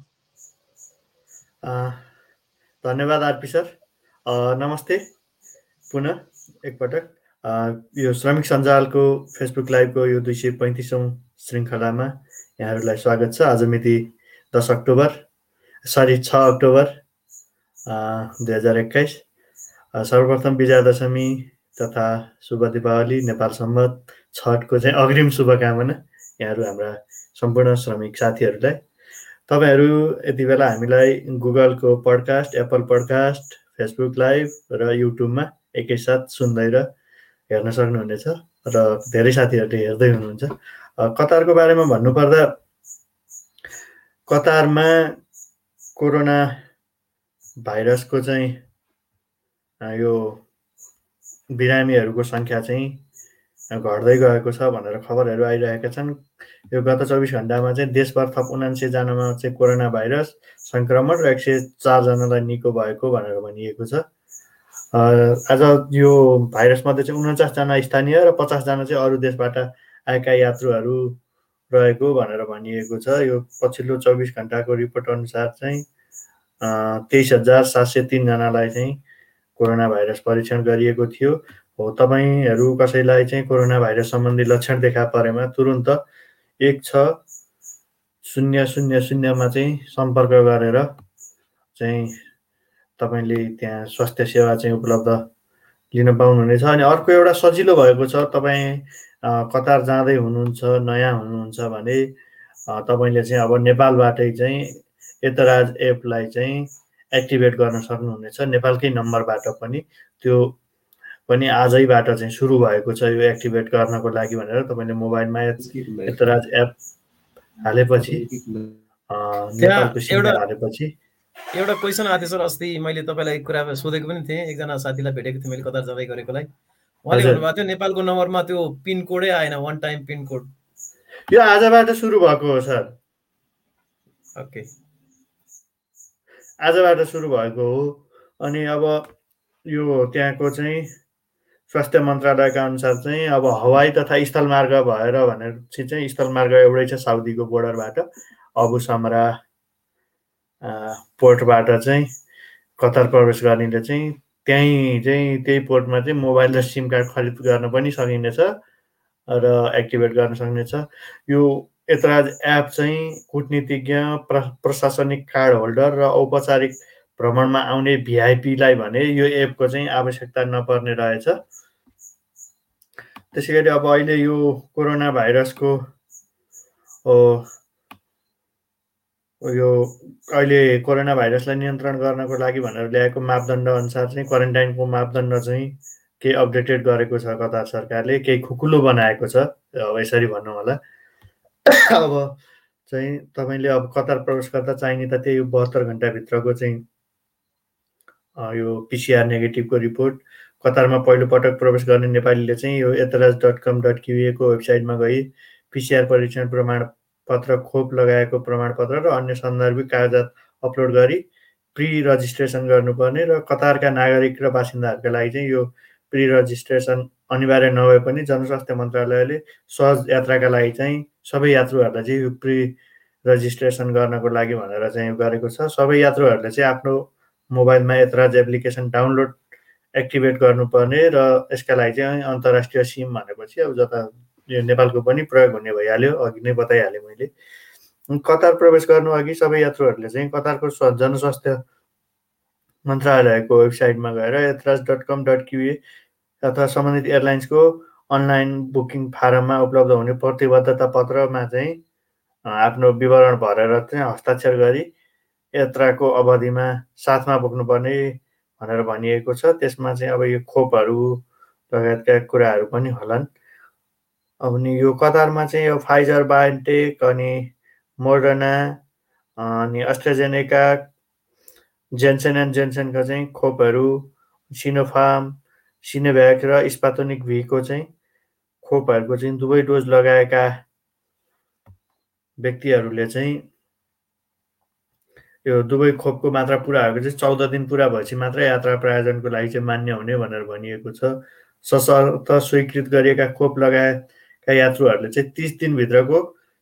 धन्यवाद आरपी सर। नमस्ते पुनः एकपटक। यो श्रमिक सञ्जालको फेसबुक लाइभको यो दुई सय पैँतिसौँ श्रृङ्खलामा यहाँहरूलाई स्वागत छ। आज मिति दस अक्टोबर सरी छ अक्टोबर दुई हजार एक्काइस। सर्वप्रथम विजया दशमी तथा शुभ दीपावली नेपाल सम्मत छठको चाहिँ अग्रिम शुभकामना यहाँहरू हाम्रा सम्पूर्ण श्रमिक साथीहरूलाई। तपाईँहरू यति बेला हामीलाई गुगलको podcast Apple podcast Facebook live र युट्युबमा एकैसाथ सुन्दै र हेर्न सक्नुहुनेछ र धेरै साथीहरूले हेर्दै हुनुहुन्छ। कतारको बारेमा भन्नुपर्दा कतारमा कोरोना भाइरसको चाहिँ यो बिरामीहरूको सङ्ख्या चाहिँ घट्दै गएको छ भनेर खबरहरू आइरहेका छन्। यो गत चौबिस घन्टामा चाहिँ देशभर थप उनान्सयजनामा चाहिँ कोरोना भाइरस सङ्क्रमण र एक सय चारजनालाई निको भएको भनेर भनिएको छ। आज यो भाइरसमध्ये चाहिँ उन्चासजना स्थानीय र पचासजना चाहिँ अरू देशबाट आएका यात्रुहरू रहेको भनेर भनिएको छ। यो पछिल्लो चौबिस घन्टाको रिपोर्ट अनुसार चाहिँ तेइस हजार सात सय तिनजनालाई चाहिँ कोरोना भाइरस परीक्षण गरिएको थियो। हो तपाईँहरू कसैलाई चाहिँ कोरोना भाइरस सम्बन्धी लक्षण देखा परेमा तुरुन्त एक छ शून्य शून्य शून्यमा चाहिँ सम्पर्क गरेर चाहिँ तपाईँले त्यहाँ स्वास्थ्य सेवा चाहिँ उपलब्ध लिन पाउनुहुनेछ। अनि अर्को एउटा सजिलो भएको छ तपाईँ कतार जाँदै हुनुहुन्छ नयाँ हुनुहुन्छ भने तपाईँले चाहिँ अब नेपालबाटै चाहिँ एतराज एपलाई चाहिँ एक्टिभेट गर्न सक्नुहुनेछ। नेपालकै नम्बरबाट पनि त्यो पनि आजैबाट चाहिँ सुरु भएको छ यो एक्टिभेट गर्नको लागि भनेर तपाईँले मोबाइलमा एतराज एप हालेपछि हालेपछि। एउटा क्वेसन आएको थियो सर अस्ति मैले तपाईँलाई कुरा सोधेको पनि थिएँ। एकजना साथीलाई भेटेको थिएँ मैले कतार जाँदै गरेकोलाई उहाँले भन्नुभएको थियो नेपालको नम्बरमा त्यो पिनकोडै आएन वान टाइम पिनकोड यो आजबाट सुरु भएको हो सर। ओके आजबाट सुरु भएको हो। अनि अब यो त्यहाँको चाहिँ स्वास्थ्य मन्त्रालयका अनुसार चाहिँ अब हवाई तथा स्थलमार्ग भएर भनेर चाहिँ स्थलमार्ग एउटै छ साउदीको बोर्डरबाट। अबु समरा पोर्टबाट चाहिँ कतार प्रवेश गर्नेले चाहिँ त्यहीँ चाहिँ त्यही पोर्टमा चाहिँ मोबाइल र सिम कार्ड खरिद गर्न पनि सकिनेछ र एक्टिभेट गर्न सक्नेछ। यो यतराज एप चाहिँ कुटनीतिज्ञ प्र प्रशासनिक कार्ड होल्डर र औपचारिक भ्रमणमा आउने भिआइपीलाई भने यो एपको चाहिँ आवश्यकता नपर्ने रहेछ। त्यसै गरी अब अहिले यो कोरोना भाइरसको यो अहिले कोरोना भाइरसलाई नियन्त्रण गर्नको लागि भनेर ल्याएको मापदण्ड अनुसार चाहिँ क्वारेन्टाइनको मापदण्ड चाहिँ केही अपडेटेड गरेको छ कतार सरकारले केही खुकुलो बनाएको छ। अब यसरी भनौँ होला। अब चाहिँ तपाईँले अब कतार प्रवेश गर्दा चाहिने त त्यही बहत्तर घन्टाभित्रको चाहिँ यो पिसिआर नेगेटिभको रिपोर्ट कतारमा पहिलोपटक प्रवेश गर्ने नेपालीले चाहिँ यो एतराज डट कम डट क्युएको वेबसाइटमा गई पिसिआर परीक्षण प्रमाणपत्र खोप लगाएको प्रमाणपत्र र अन्य सन्दर्भिक कागजात अपलोड गरी प्रि रजिस्ट्रेसन गर्नुपर्ने र कतारका नागरिक र बासिन्दाहरूका लागि चाहिँ यो प्रि रजिस्ट्रेसन अनिवार्य नभए पनि जनस्वास्थ्य मन्त्रालयले सहज यात्राका लागि चाहिँ सबै यात्रुहरूलाई चाहिँ यो प्रि रजिस्ट्रेसन गर्नको लागि भनेर चाहिँ गरेको छ। सबै यात्रुहरूले चाहिँ आफ्नो मोबाइलमा एतराज एप्लिकेसन डाउनलोड एक्टिभेट गर्नुपर्ने र यसका लागि चाहिँ अन्तर्राष्ट्रिय सिम भनेपछि अब जता यो नेपालको पनि प्रयोग हुने भइहाल्यो अघि नै बताइहालेँ मैले। कतार प्रवेश गर्नु अघि सबै यात्रुहरूले चाहिँ कतारको जनस्वास्थ्य मन्त्रालयको वेबसाइटमा गएर एतराज डट कम डट क्युए अथवा सम्बन्धित एयरलाइन्सको अनलाइन बुकिङ फारममा उपलब्ध हुने प्रतिबद्धता पत्रमा चाहिँ आफ्नो विवरण भरेर चाहिँ हस्ताक्षर गरी यात्राको अवधिमा साथमा बोक्नुपर्ने भनेर भनिएको छ। त्यसमा चाहिँ अब यो खोपहरू लगायतका कुराहरू पनि होलान्। अनि यो कतारमा चाहिँ यो फाइजर बायोटेक अनि मोडर्ना अनि अस्ट्राजेनेका जेन्सन एन्ड जेन्सनको चाहिँ खोपहरू सिनोफार्म सिनोभ्याक र स्पातोनिक भीको चाहिँ खोपहरूको चाहिँ दुवै डोज लगाएका व्यक्तिहरूले चाहिँ यो दुवै खोपको मात्रा पुरा भएको चाहिँ चौध दिन पुरा भएपछि मात्रै यात्रा प्रायोजनको लागि चाहिँ मान्य हुने भनेर भनिएको छ। सशर्त स्वीकृत गरिएका खोप लगाएका यात्रुहरूले चाहिँ तिस दिनभित्रको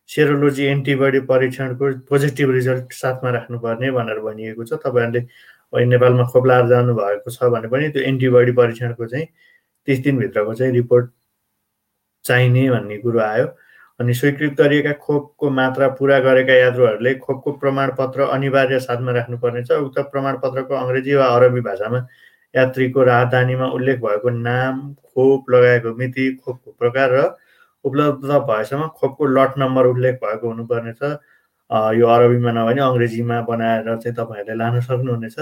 सेरोलोजी एन्टिबडी परीक्षणको पोजिटिभ रिजल्ट साथमा राख्नुपर्ने भनेर भनिएको छ। तपाईँहरूले नेपालमा खोप लाएर जानुभएको छ भने पनि त्यो एन्टिबडी परीक्षणको चाहिँ तिस दिनभित्रको चाहिँ रिपोर्ट चाहिने भन्ने कुरो आयो। अनि स्वीकृत गरिएका खोपको मात्रा पुरा गरेका यात्रुहरूले खोपको प्रमाणपत्र अनिवार्य साथमा राख्नुपर्नेछ। उक्त प्रमाणपत्रको अङ्ग्रेजी वा अरबी भाषामा यात्रीको राजधानीमा उल्लेख भएको नाम खोप लगाएको मिति खोपको प्रकार र उपलब्ध भएसम्म खोपको लट नम्बर उल्लेख भएको हुनुपर्नेछ। यो अरबीमा नभए अङ्ग्रेजीमा बनाएर चाहिँ तपाईँहरूले लान सक्नुहुनेछ।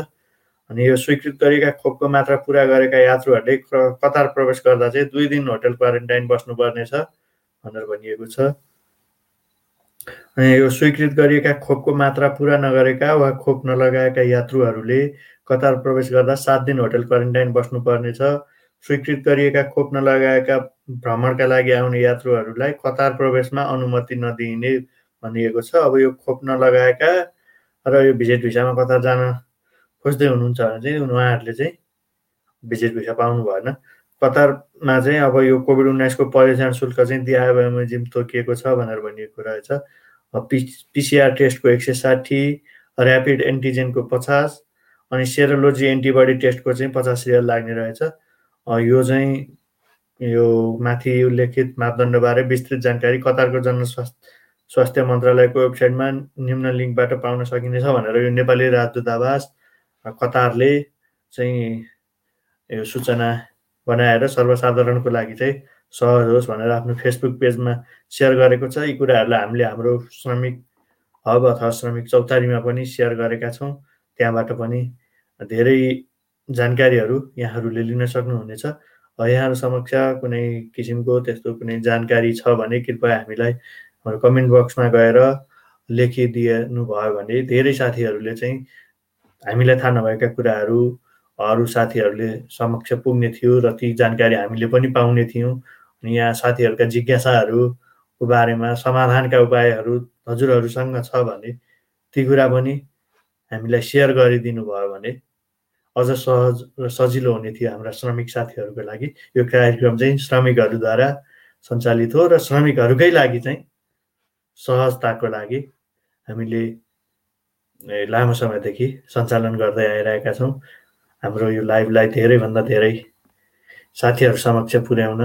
अनि यो स्वीकृत गरिएका खोपको मात्रा पुरा गरेका यात्रुहरूले कतार प्रवेश गर्दा चाहिँ दुई दिन होटल क्वारेन्टाइन बस्नुपर्नेछ भनेर भनिएको छ। अनि यो स्वीकृत गरिएका खोपको मात्रा पुरा नगरेका वा खोप नलगाएका यात्रुहरूले कतार प्रवेश गर्दा सात दिन होटल क्वारेन्टाइन बस्नुपर्नेछ। स्वीकृत गरिएका खोप नलगाएका भ्रमणका लागि आउने यात्रुहरूलाई कतार प्रवेशमा अनुमति नदिइने भनिएको छ। अब यो खोप नलगाएका र यो भिजिट भिसामा कतार जान खोज्दै हुनुहुन्छ भने चाहिँ उहाँहरूले चाहिँ भिजिट भिसा पाउनु भएन। कतारमा चाहिँ अब यो कोभिड उन्नाइसको परिचालन शुल्क चाहिँ दिया तोकिएको छ भनेर भनिएको रहेछ। पि पिसिआर टेस्टको एक सय साठी ऱ्यापिड एन्टिजेनको पचास अनि सेरोलोजी एन्टिबडी टेस्टको चाहिँ पचास रियल लाग्ने रहेछ। यो चाहिँ यो माथि उल्लेखित मापदण्डबारे विस्तृत जानकारी कतारको जनस्वास्थ्य स्वास्थ्य मन्त्रालयको वेबसाइटमा निम्न लिङ्कबाट पाउन सकिनेछ भनेर यो नेपाली राजदूतावास कतारले चाहिँ यो सूचना बनाएर सर्वसाधारणको लागि चाहिँ सहज होस् भनेर आफ्नो फेसबुक पेजमा सेयर गरेको छ। यी कुराहरूलाई हामीले हाम्रो श्रमिक हब अथवा श्रमिक चौतारीमा पनि सेयर गरेका छौँ। त्यहाँबाट पनि धेरै जानकारीहरू यहाँहरूले लिन सक्नुहुनेछ। यहाँहरू समक्ष कुनै किसिमको त्यस्तो कुनै जानकारी छ भने कृपया हामीलाई हाम्रो कमेन्ट बक्समा गएर लेखिदिनु भयो भने धेरै साथीहरूले चाहिँ हामीलाई थाहा नभएका कुराहरू अरू साथीहरूले समक्ष पुग्ने थियो र ती जानकारी हामीले पनि पाउने थियौँ। अनि यहाँ साथीहरूका जिज्ञासाहरूको बारेमा समाधानका उपायहरू हजुरहरूसँग छ भने ती कुरा पनि हामीलाई सेयर गरिदिनु भयो भने अझ सहज र सजिलो हुने थियो हाम्रा श्रमिक साथीहरूको लागि। यो कार्यक्रम चाहिँ श्रमिकहरूद्वारा सञ्चालित हो र श्रमिकहरूकै लागि चाहिँ सहजताको लागि हामीले लामो समयदेखि सञ्चालन गर्दै आइरहेका छौँ। हाम्रो यो लाइभलाई धेरैभन्दा धेरै साथीहरू समक्ष पुर्याउन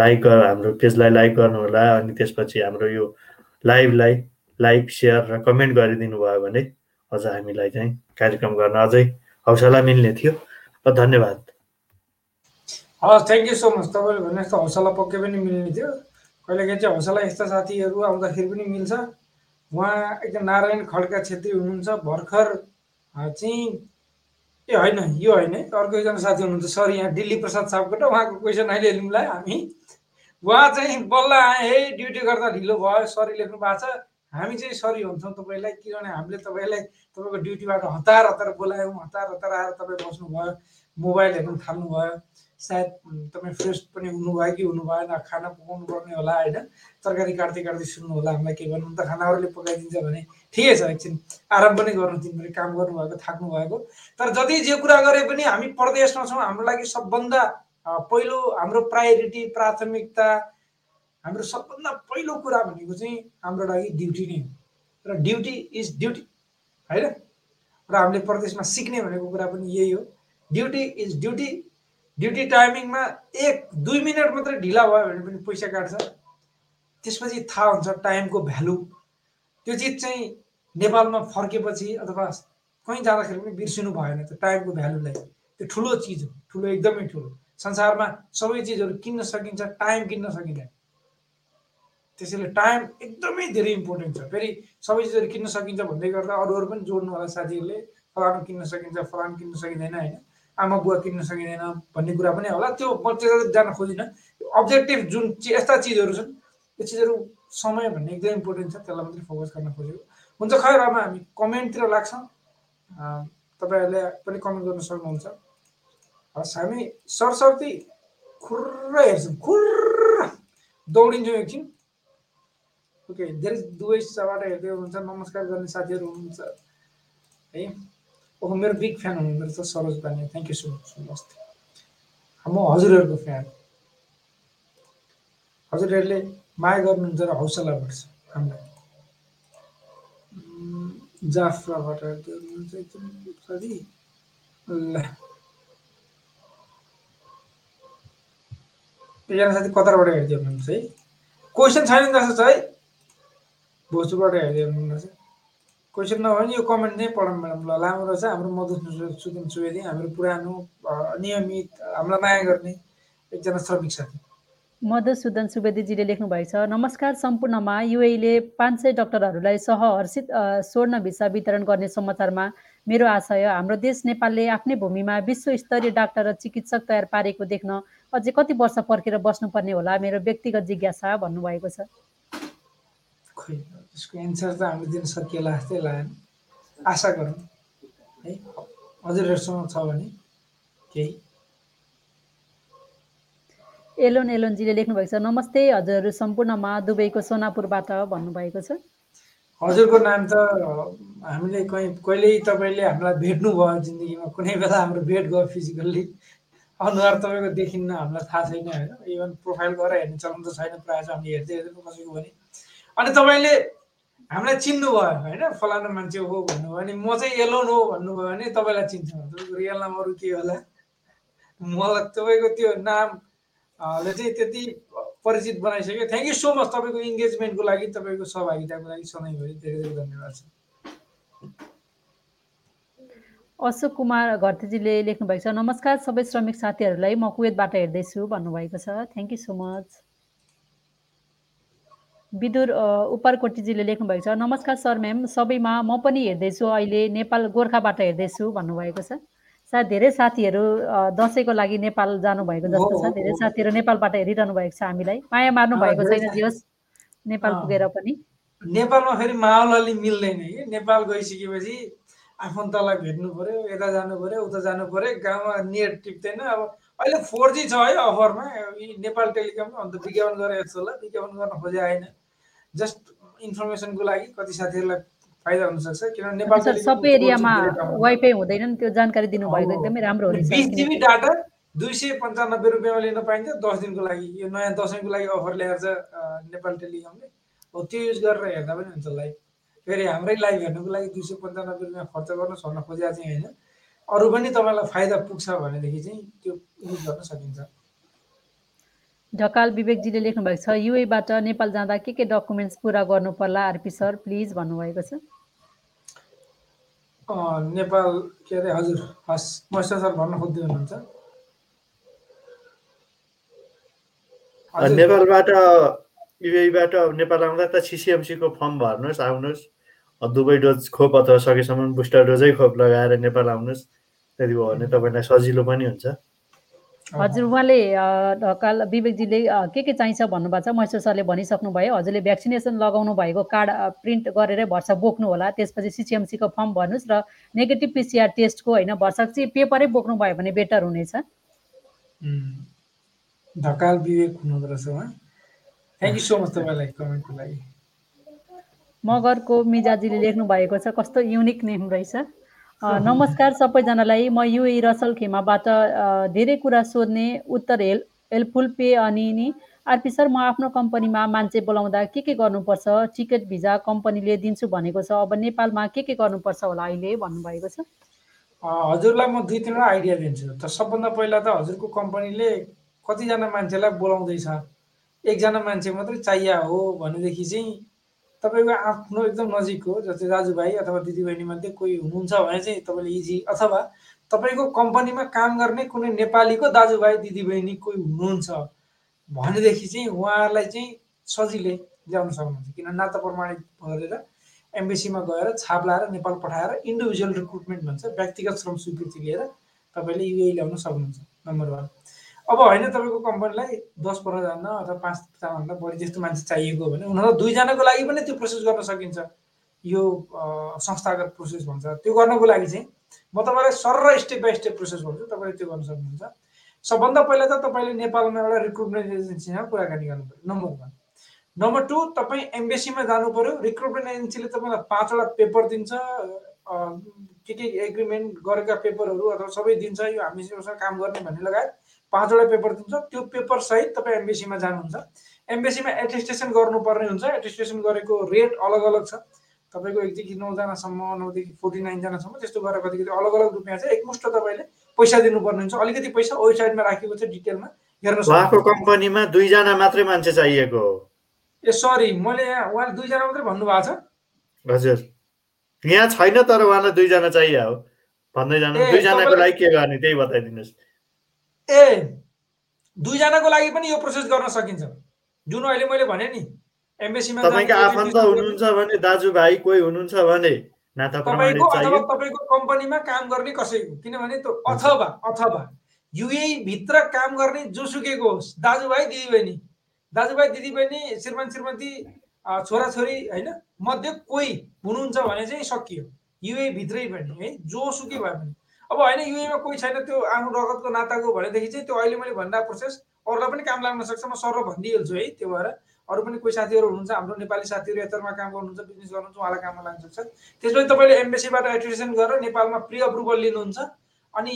लाइक हाम्रो पेजलाई लाइक गर्नुहोला अनि त्यसपछि हाम्रो यो लाइभलाई लाइक सेयर र कमेन्ट गरिदिनु भयो भने अझ हामीलाई चाहिँ कार्यक्रम गर्न अझै हौसला मिल्ने थियो। र धन्यवाद। हस् थ्याङ्क यू सो मच तपाईँले भने जस्तो हौसला पक्कै पनि मिल्ने थियो। कहिलेकाहीँ चाहिँ हौसला यस्ता साथीहरू आउँदाखेरि पनि मिल्छ। उहाँ एकदम नारायण खड्का छेत्री हुनुहुन्छ भर्खर चाहिँ ए होइन यो होइन अर्को एकजना साथी हुनुहुन्छ सर यहाँ दिल्ली प्रसाद सापकोटा उहाँको क्वेसन अहिले लिउँला हामी। उहाँ चाहिँ बल्ल आए है ड्युटी गर्दा ढिलो भयो सरी लेख्नु भएको छ। हामी चाहिँ सरी हुन्छौँ तपाईँलाई किनभने हामीले तपाईँलाई तपाईँको ड्युटीबाट हतार हतार बोलायौँ हतार हतार आएर तपाईँ बस्नुभयो मोबाइल हेर्नु थाल्नुभयो। सायद तपाईँ फ्रेस पनि हुनुभयो कि हुनु भएन खाना पकाउनु पर्ने होला होइन? तरकारी काट्दै काट्दै सुन्नु होला हामीलाई के भन्नु त खाना अरूले पकाइदिन्छ भने ठिकै छ एकछिन। आराम पनि गर्नु दिनभरि काम गर्नुभएको थाक्नु भएको। तर जति जे कुरा गरे पनि हामी परदेशमा छौँ हाम्रो लागि सबभन्दा पहिलो हाम्रो प्रायोरिटी प्राथमिकता हाम्रो सबभन्दा पहिलो कुरा भनेको चाहिँ हाम्रो लागि ड्युटी नै हो। र ड्युटी इज ड्युटी होइन? र हामीले प्रदेशमा सिक्ने भनेको कुरा पनि यही हो। ड्युटी इज ड्युटी ड्युटी टाइमिङमा एक दुई मिनट मात्रै ढिला भयो भने पनि पैसा काट्छ। त्यसपछि थाहा हुन्छ टाइमको भ्यालु। त्यो चिज चाहिँ नेपालमा फर्केपछि अथवा कहीँ जाँदाखेरि पनि बिर्सिनु भएन त्यो टाइमको भ्यालुलाई। त्यो ठुलो चिज हो। ठुलो एकदमै ठुलो। संसारमा सबै चिजहरू किन्न सकिन्छ टाइम किन्न सकिँदैन। त्यसैले टाइम एकदमै धेरै इम्पोर्टेन्ट छ। फेरि सबै चिजहरू किन्न सकिन्छ भन्दै गर्दा अरू अरू पनि जोड्नु होला साथीहरूले। फलानु किन्न सकिन्छ फलानु किन्न सकिँदैन होइन? आमा बुवा किन्न सकिँदैन भन्ने कुरा पनि होला। त्यो म त्यो जान खोजिनँ। अब्जेक्टिभ जुन यस्ता चिजहरू छन् त्यो चिजहरू समय भन्ने एकदमै इम्पोर्टेन्ट छ त्यसलाई मात्रै फोकस गर्न खोजेको। हुन्छ खैर अब हामी कमेन्टतिर लाग्छौँ। तपाईँहरूले पनि कमेन्ट गर्न सक्नुहुन्छ। हस् हामी सरस्वती खुर्र हेर्छौँ। खुर्र! दौडिन्छौँ एकछिन। ओके धेरै दुवै दिशाबाट हेर्दै हुनुहुन्छ। नमस्कार गर्ने साथीहरू हुनुहुन्छ। है। ओहो मेरो बिग फ्यान हुनुहुन्छ त सरोज बानी थ्याङ्क यू सो मच नमस्ते म हजुरहरूको फ्यान हजुरहरूले माया गर्नुहुन्छ र हौसला बढ्छ हामीलाई जाफ्राबाट ल एकजना साथी कतारबाट हेर्दै हुनुहुन्छ है क्वेसन छैन जस्तो छ है भोजपुरबाट हेर्दै हुनुहुन्छ क्वेसन नभए नि यो कमेन्ट नै पढौँ म्याडम ल लामो रहेछ हाम्रो मधुसूदन सुदन सुवेदी हाम्रो पुरानो नियमित हामीलाई माया गर्ने एकजना श्रमिक साथी मधुसूदन सुवेदीजीले छ नमस्कार सम्पूर्णमा युएले पाँच सय डक्टरहरूलाई सहहर्षित स्वर्ण भिसा वितरण गर्ने समाचारमा मेरो आशय हाम्रो देश नेपालले आफ्नै भूमिमा विश्वस्तरीय डाक्टर र चिकित्सक तयार पारेको देख्न अझै कति वर्ष पर्खेर बस्नुपर्ने होला मेरो व्यक्तिगत जिज्ञासा भन्नुभएको छ खोइ त्यसको एन्सर त हामीले दिन सकिएला जस्तै लागेन आशा गरौँ है? हजुरहरूसँग छ भने केही। एलोन एलोनजीले लेख्नु भएको छ नमस्ते हजुरहरू सम्पूर्णमा दुबईको सोनापुरबाट भन्नुभएको छ। हजुरको नाम त हामीले कहीँ कहिल्यै तपाईँले हामीलाई भेट्नुभयो जिन्दगीमा कुनै बेला हाम्रो भेट गयो फिजिकल्ली अनुहार तपाईँको देखिन्न हामीलाई थाहा छैन होइन? इभन प्रोफाइल गरेर हेर्ने चलन त छैन प्रायः चाहिँ हामीले हेर्दै हेर्दै कसैको भने। अनि तपाईँले हामीलाई चिन्नुभयो होइन? फलानु मान्छे हो भन्नुभयो भने म चाहिँ एलोन हो भन्नुभयो भने तपाईँलाई चिन्छु। रियल नाम अरू के होला। मलाई तपाईँको त्यो नाम ले चाहिँ त्यति परिचित बनाइसक्यो। थ्याङ्क यू सो मच तपाईँको इङ्गेजमेन्टको लागि तपाईँको सहभागिताको लागि सधैँभरि धेरै धेरै धन्यवाद छ अशोक कुमार घरतीजीले लेख्नु भएको छ नमस्कार सबै श्रमिक साथीहरूलाई म कुवेतबाट हेर्दैछु भन्नुभएको छ। Thank you so much Vidur उपरकोटीजीले लेख्नु भएको छ। नमस्कार सर म्याम। सबैमा म पनि हेर्दैछु। अहिले नेपाल गोर्खाबाट हेर्दैछु भन्नुभएको छ। सायद धेरै साथीहरू दसैँको लागि नेपाल जानुभएको जस्तो छ। धेरै साथीहरू नेपालबाट हेरिरहनु भएको छ हामीलाई। माया मार्नु भएको छैन जियोस्। नेपाल पुगेर पनि। नेपालमा फेरि माहौल अलि मिल्दैन कि। नेपाल गइसकेपछि आफन्तलाई भेट्नु पर्यो यता जानु पर्यो उता जानु पर्यो। गाउँमा नेट टिप्दैन। अब अहिले फोर जी छ है अफरमा। नेपाल टेलिकम अन्त विज्ञापन गरेर यस्तो होला। विज्ञापन गर्न खोजे आएन। जस्ट इन्फर्मेसनको लागि कति साथीहरूलाई फाइदा हुनसक्छ किनभने नेपाल सबै एरियामा वाइफाई हुँदैन त्यो जानकारी दिनुभएको एकदमै राम्रो हो बिस जिबी डाटा दुई सय पन्चानब्बे रुपियाँमा लिन पाइन्छ दस दिनको लागि यो नयाँ दसैँको लागि अफर ल्याएर छ नेपाल टेलिकमले हो त्यो युज गरेर हेर्दा पनि हुन्छ लाइभ। फेरि हाम्रै लाइभ हेर्नुको लागि दुई सय पन्चानब्बे रुपियाँ खर्च गर्नुहोस् भन्न खोजेको चाहिँ होइन। अरू पनि तपाईँलाई फाइदा पुग्छ भनेदेखि चाहिँ त्यो युज गर्न सकिन्छ। ढकाल विवेकजीले लेख्नु भएको छ युएबाट नेपाल जाँदा के के डकुमेन्ट्स पुरा गर्नु पर्ला आरपी सर प्लिज भन्नुभएको छ। अँ, नेपाल के अरे हजुर हस् महेश्वर सर भन्न खोज्दै हुनुहुन्छ। नेपालबाट युएबाट नेपाल आउँदा त सिसिएमसीको फर्म भर्नुहोस् आउनुहोस्। अ, दुवै डोज खोप अथवा सकेसम्म बुस्टर डोजै खोप लगाएर नेपाल आउनुहोस्। त्यति भयो भने तपाईँलाई सजिलो पनि हुन्छ। हजुर उहाँले ढकाल विवेकजीले के के चाहिन्छ भन्नुभएको छ? महेश्वर सरले भनिसक्नु भयो। हजुरले भ्याक्सिनेसन लगाउनु भएको कार्ड प्रिन्ट गरेरै भर्सा बोक्नु होला। त्यसपछि सिसिएमसीको फर्म भर्नुहोस् र नेगेटिभ पिसिआर टेस्टको होइन भर्सा चाहिँ पेपरै बोक्नु भयो भने बेटर हुनेछ। ढकाल विवेक हुनुहुँदो रहेछ उहाँ। थ्याङ्क यू सो मच तपाईँलाई कमेन्टको लागि। मगरको मिजाजीले लेख्नु भएको छ। कस्तो युनिक नेम रहेछ। नमस्कार सबैजनालाई। म युए रसल खेमाबाट धेरै कुरा सोध्ने उत्तर हेल्प हेल्पफुल पे अनि नि आरपी सर म आफ्नो कम्पनीमा मान्छे बोलाउँदा के के गर्नुपर्छ? टिकट भिजा कम्पनीले दिन्छु भनेको छ। अब नेपालमा के के गर्नुपर्छ होला अहिले भन्नुभएको छ? हजुरलाई म दुई तिनवटा आइडिया दिन्छु। त सबभन्दा पहिला त हजुरको कम्पनीले कतिजना मान्छेलाई बोलाउँदैछ? एकजना मान्छे मात्रै चाहिया हो भनेदेखि चाहिँ तपाईँको आफ्नो एकदम नजिकको जस्तै दाजुभाइ अथवा दिदीबहिनीमध्ये कोही हुनुहुन्छ भने चाहिँ तपाईँले इजी अथवा तपाईँको कम्पनीमा काम गर्ने कुनै नेपालीको दाजुभाइ दिदीबहिनी कोही हुनुहुन्छ भनेदेखि चाहिँ उहाँलाई चाहिँ सजिलै ल्याउन सक्नुहुन्छ। किन नाता प्रमाणित गरेर एम्बेसीमा गएर छाप लाएर नेपाल पठाएर इन्डिभिजुअल रिक्रुटमेन्ट भन्छ व्यक्तिगत श्रम स्वीकृति लिएर तपाईँले युए ल्याउन सक्नुहुन्छ। नम्बर वान अब होइन तपाईँको कम्पनीलाई दस पन्ध्रजना अथवा पाँचजनाभन्दा बढी जस्तो मान्छे चाहिएको हो भने उनीहरू दुईजनाको लागि पनि त्यो प्रोसेस गर्न सकिन्छ। यो संस्थागत प्रोसेस भन्छ। त्यो गर्नको लागि चाहिँ म तपाईँलाई sir step by step process भन्छु। तपाईँले त्यो गर्न सक्नुहुन्छ। सबभन्दा पहिला त तपाईँले नेपालमा एउटा रिक्रुटमेन्ट एजेन्सीसँग कुराकानी गर्नु पऱ्यो नम्बर वान नम्बर टू तपाईँ एम्बेसीमा जानु पर्यो रिक्रुटमेन्ट एजेन्सीले तपाईँलाई पाँचवटा पेपर दिन्छ। के के एग्रिमेन्ट गरेका पेपरहरू अथवा सबै दिन्छ। यो हामीसँग काम गर्ने भन्ने लगायत। पाँचवटा पेपर दिन्छ। त्यो पेपर सहित तपाईँ एम्बेसीमा जानुहुन्छ। एम्बेसीमा एटेस्टेसन गर्नुपर्ने हुन्छ। एटेस्टेसन गरेको रेट अलग अलग छ। तपाईँको एकदेखि नौजनासम्म नौदेखि फोर्टी नाइनजनासम्म त्यस्तो गरेर कति कति अलग अलग रुपियाँ छ एकमुष्ट तपाईँले पैसा दिनुपर्ने हुन्छ। अलिकति पैसा वेबसाइटमा राखेको छ डिटेलमा हेर्न उहाँको कम्पनीमा दुईजना मात्रै मान्छे चाहिएको हो। ए सरी मैले यहाँ उहाँले दुईजना मात्रै भन्नुभएको छ? हजुर। यहाँ छैन तर उहाँलाई दुईजना चाहियो हो। भन्दै जानु। दुईजनाको लागि के गर्ने त्यही बताइदिनुहोस्। ए दुईजनाको लागि पनि यो प्रोसेस गर्न सकिन्छ। जुन अहिले मैले भने नि एम्बेसीमा तपाईँको आफन्त हुनुहुन्छ भने दाजुभाइ कोही हुनुहुन्छ भने तपाईँको अथवा तपाईँको कम्पनीमा काम गर्ने कसैको किनभने त्यो अथवा अथवा। युए भित्र काम गर्ने जोसुकैको होस् दाजुभाइ दिदीबहिनी। दाजुभाइ दिदीबहिनी श्रीमान श्रीमती छोराछोरी होइन मध्ये कोही हुनुहुन्छ भने चाहिँ सकियो। युए भित्रै पनि है जोसुकै भए पनि। अब होइन युएमा कोही छैन त्यो आफ्नो रगतको नाताको भनेदेखि चाहिँ त्यो अहिले मैले भन्दा प्रोसेस अरूलाई पनि काम लाग्न सक्छ। म सर भनिदिइहाल्छु है त्यो भएर अरू पनि कोही साथीहरू हुनुहुन्छ हाम्रो नेपाली साथीहरू यतामा काम गर्नुहुन्छ बिजनेस गर्नुहुन्छ उहाँलाई काममा लाग्न सक्छ। त्यसपछि तपाईँले एम्बेसीबाट एप्लिकेसन गरेर नेपालमा प्रि अप्रुभल लिनुहुन्छ। अनि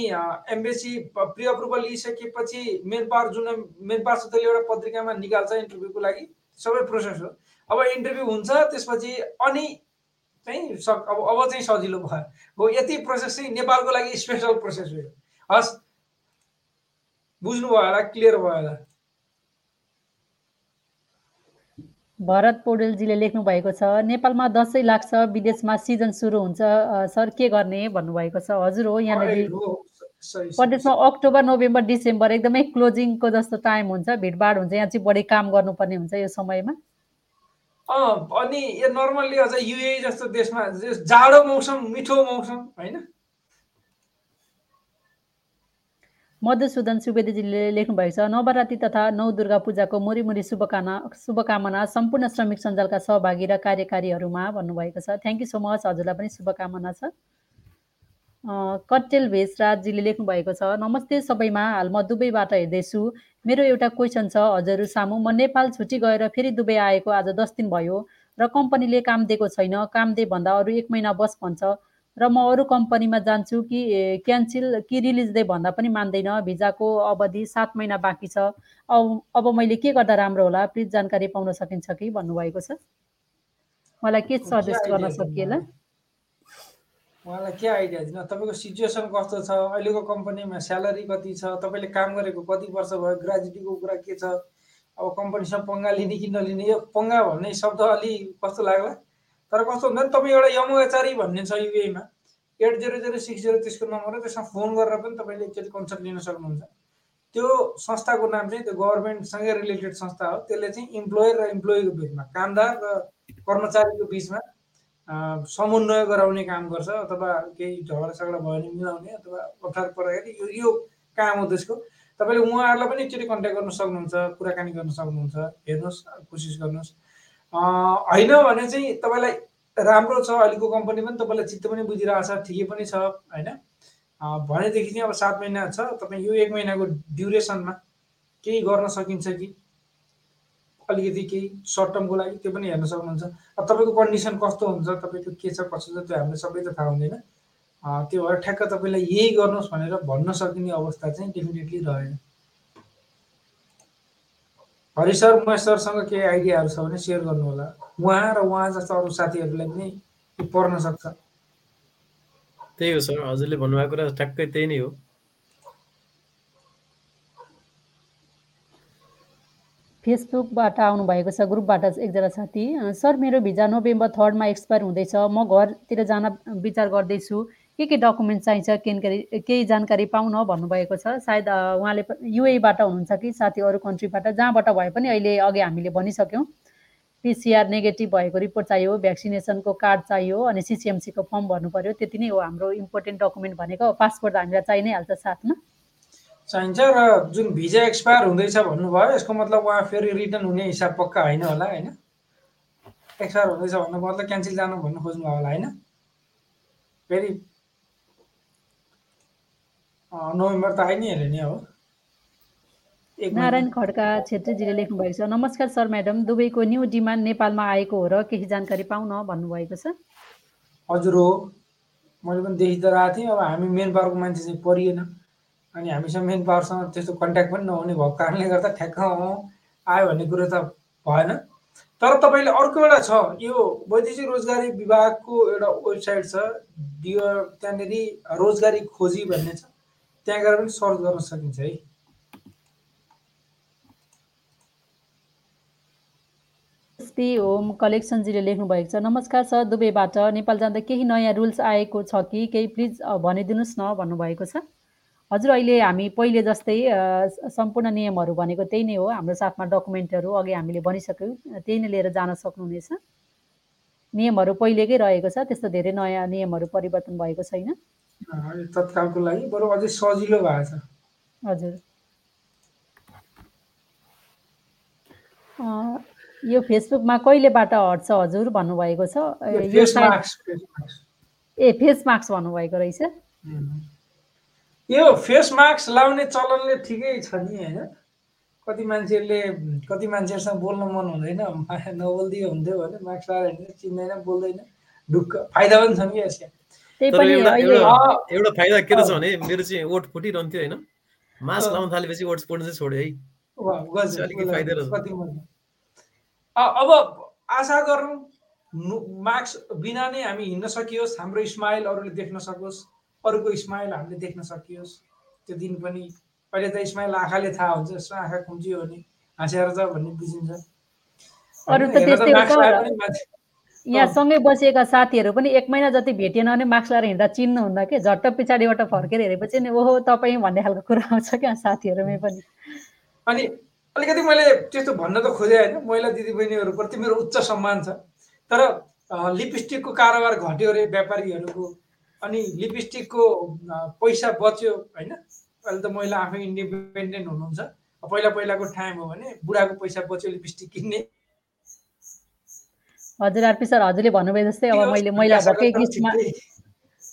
एम्बेसी प्रि अप्रुभल लिइसकेपछि मेन पावर जुन मेन सूत्रले एउटा पत्रिकामा निकाल्छ इन्टरभ्यूको लागि सबै प्रोसेस हो। अब इन्टरभ्यू हुन्छ त्यसपछि अनि चाहिँ सक अब अब चाहिँ सजिलो भयो। हो यति प्रोसेस चाहिँ नेपालको लागि स्पेसल प्रोसेस हो। हस् बुझ्नुभयो होला क्लियर भयो होला? भरत पौडेलजीले लेख्नु भएको छ नेपालमा दसैँ लाग्छ विदेशमा सिजन सुरु हुन्छ सर के गर्ने भन्नुभएको छ? हजुर हो यहाँनिर प्रदेशमा अक्टोबर नोभेम्बर डिसेम्बर एकदमै क्लोजिङको जस्तो टाइम हुन्छ भिडभाड हुन्छ यहाँ चाहिँ बढी काम गर्नुपर्ने हुन्छ यो समयमा। अनि यो नर्मल्ली अझ युए जस्तो देशमा जाडो मौसम मिठो मौसम होइन? मधुसूदन सुवेदीजीले लेख्नु भएको छ नवरात्रि तथा नौ दुर्गा पूजाको मुरी मुरी शुभकामना शुभकामना सम्पूर्ण श्रमिक सञ्जालका सहभागी र कार्यकारीहरूमा भन्नुभएको छ। थ्याङ्क यू सो मच हजुरलाई पनि शुभकामना छ। कट्टेल भेषराजजीले लेख्नु भएको छ। नमस्ते सबैमा हाल म दुबईबाट हेर्दैछु। मेरो एउटा क्वेसन छ हजुरहरू सामु म नेपाल छुट्टी गएर फेरि दुबई आएको आज दस दिन भयो र कम्पनीले काम दिएको छैन। काम दे भन्दा अरू एक महिना बस भन्छ र म अरू कम्पनीमा जान्छु कि क्यान्सल कि रिलिज दे भन्दा पनि मान्दैन। भिजाको अवधि सात महिना बाँकी छ। अब अब मैले के गर्दा राम्रो होला? प्लिज जानकारी पाउन सकिन्छ कि भन्नुभएको छ। मलाई के सजेस्ट गर्न सकिएला? उहाँलाई के आइडिया दिन? तपाईँको सिचुएसन कस्तो छ? अहिलेको कम्पनीमा स्यालेरी कति छ? तपाईँले काम गरेको कति वर्ष भयो? ग्रेजुटीको कुरा के छ? अब कम्पनीसँग पङ्गा लिने कि नलिने? यो पङ्गा भन्ने शब्द अलि कस्तो लाग्ला? तर कस्तो हुन्छ नि तपाईँ एउटा यमोएचारी भन्ने छ युएमा eight zero zero six zero त्यसको नम्बर हो त्यसमा फोन गरेर पनि तपाईँले एकचोटि कन्सल्ट लिन सक्नुहुन्छ। त्यो संस्थाको नाम चाहिँ त्यो गभर्मेन्टसँगै रिलेटेड संस्था हो। त्यसले चाहिँ इम्प्लोयर र इम्प्लोइको बिचमा कामदार र कर्मचारीको बिचमा समन्वय गराउने काम गर्छ अथवा केही झगडा सगडा भयो भने मिलाउने अथवा अप्ठ्यारो पर्दाखेरि यो यो काम हो त्यसको। तपाईँले उहाँहरूलाई पनि एकचोटि कन्ट्याक्ट गर्न सक्नुहुन्छ कुराकानी गर्न सक्नुहुन्छ हेर्नुहोस् कोसिस गर्नुहोस्। होइन भने चाहिँ तपाईँलाई राम्रो छ अहिलेको कम्पनी पनि तपाईँलाई चित्त पनि बुझिरहेको छ ठिकै पनि छ होइन? भनेदेखि चाहिँ अब सात महिना छ तपाईँ यो एक महिनाको ड्युरेसनमा केही गर्न सकिन्छ कि? अलिकति केही सर्ट टर्मको लागि त्यो पनि हेर्न सक्नुहुन्छ। अब तपाईँको कन्डिसन कस्तो हुन्छ तपाईँको के छ कसो छ त्यो हामीलाई सबै त थाहा हुँदैन। त्यो भएर ठ्याक्क तपाईँलाई यही गर्नुहोस् भनेर भन्न सकिने अवस्था चाहिँ डेफिनेटली रहेन। हरि सर महेश सरसँग केही आइडियाहरू छ भने सेयर गर्नु होला उहाँ र उहाँ जस्तो अरू साथीहरूलाई पनि पर्न सक्छ। त्यही हो सर हजुरले भन्नुभएको कुरा ठ्याक्कै त्यही नै हो। फेसबुकबाट आउनुभएको छ ग्रुपबाट एकजना साथी। सर मेरो भिजा नोभेम्बर थर्डमा एक्सपायर हुँदैछ। म घरतिर जान विचार गर्दैछु। के के डकुमेन्ट चाहिन्छ केही केही जानकारी पाउन भन्नुभएको छ। सायद उहाँले युएबाट हुनुहुन्छ कि? साथी अरू कन्ट्रीबाट जहाँबाट भए पनि अहिले अघि हामीले भनिसक्यौँ। पिसिआर नेगेटिभ भएको रिपोर्ट चाहियो भ्याक्सिनेसनको कार्ड चाहियो अनि सिसिएमसीको फर्म भर्नु पऱ्यो त्यति नै हो हाम्रो इम्पोर्टेन्ट डकुमेन्ट भनेको। पासपोर्ट हामीलाई चाहि नै हाल्छ साथमा। चाहिन्छ र जुन भिजा एक्सपायर हुँदैछ भन्नुभयो यसको मतलब उहाँ फेरि रिटर्न हुने हिसाब पक्का होइन होला होइन? एक्सपायर हुँदैछ भन्नु मतलब क्यान्सल जानु भन्नु खोज्नुभयो होला होइन? फेरि नोभेम्बर त आइ नै हाल्यो नि अब। नारायण खड्का छेत्रीजीले लेख्नु भएको छ नमस्कार सर म्याडम दुबईको न्यू डिमान्ड नेपालमा आएको हो र केही जानकारी पाउन भन्नुभएको छ? हजुर हो। मैले पनि देखि त रहेको थिएँ अब हामी मेन पावरको मान्छे चाहिँ परिएन। अनि हामीसँग मेन पावरसँग त्यस्तो कन्ट्याक्ट पनि नहुने भएको कारणले गर्दा ठ्याक्क आयो भन्ने कुरो त भएन। तर तपाईँले अर्को एउटा छ यो वैदेशिक रोजगारी विभागको एउटा वेबसाइट छ डियर त्यहाँनिर रोजगारी खोजी भन्ने छ। त्यहाँ गएर पनि सर्च गर्न सकिन्छ है। एसपी होम कलेक्सनजीले लेख्नु भएको छ नमस्कार सर दुबईबाट नेपाल जाँदा केही नयाँ रुल्स आएको छ कि? केही प्लिज भनिदिनुहोस् न भन्नुभएको छ। हजुर अहिले हामी पहिले जस्तै सम्पूर्ण नियमहरू भनेको त्यही नै हो। हाम्रो साथमा डकुमेन्टहरू अघि हामीले भनिसक्यौँ। त्यही नै लिएर जान सक्नुहुनेछ। नियमहरू पहिलेकै रहेको छ त्यस्तो धेरै नयाँ नियमहरू परिवर्तन भएको छैन। तत्कालको लागि बरु अझै सजिलो भएको छ। हजुर। यो फेसबुकमा कहिलेबाट हट्छ हजुर भन्नुभएको छ? ए फेस मास्क भन्नुभएको रहेछ। यो फेस मास्क लाउने चलनले ठिकै छ नि होइन? कति मान्छेहरूले कति मान्छेहरूसँग बोल्न मन हुँदैन नबोलिदियो हुन्थ्यो भने मास्क लगाएर हिँड्दैन चिन्दैन बोल्दैन। ढुक्क फाइदा पनि छ नि यसको एउटा फाइदा के रहेछ भने मेरो चाहिँ ओठ फुटिरहन्थ्यो होइन? मास्क लाउन थालेपछि ओठ फुट्नु चाहिँ छोड्यो है। अब आशा गरौँ मास्क बिना नै हामी हिँड्न सकियोस् हाम्रो स्माइल अरूले देख्न सकोस्। अरूको स्माइल हामीले देख्न सकियोस्। त्यो दिन पनि अहिले त स्माइल आँखाले थाहा हुन्छ यसो आँखा खुम्चियो भने हाँसेर छ भन्ने बुझिन्छ। अरू त त्यस्तै यहाँ सँगै बसेका साथीहरू पनि एक महिना जति भेटिएन भने मास्क लगाएर हिँड्दा चिन्नुहुन्न कि? झट्ट पछाडिबाट फर्केर हेरेपछि नि ओहो तपाईँ भन्ने खालको कुरा आउँछ क्या साथीहरूमै पनि। अनि अलिकति मैले त्यस्तो भन्न त खोजेँ होइन महिला दिदीबहिनीहरूप्रति मेरो उच्च सम्मान छ। तर लिपस्टिकको कारोबार घट्यो अरे व्यापारीहरूको अनि लिपस्टिकको पैसा बच्यो होइन? अहिले त महिला आफै इन्डिपेन्डेन्ट हुनुहुन्छ। पहिला पहिलाको टाइम हो भने बुढाको पैसा बच्यो लिपस्टिक किन्ने। हजुर आरपी सर हजुरले भन्नुभयो जस्तै अब मैले महिला भएकै बिचमा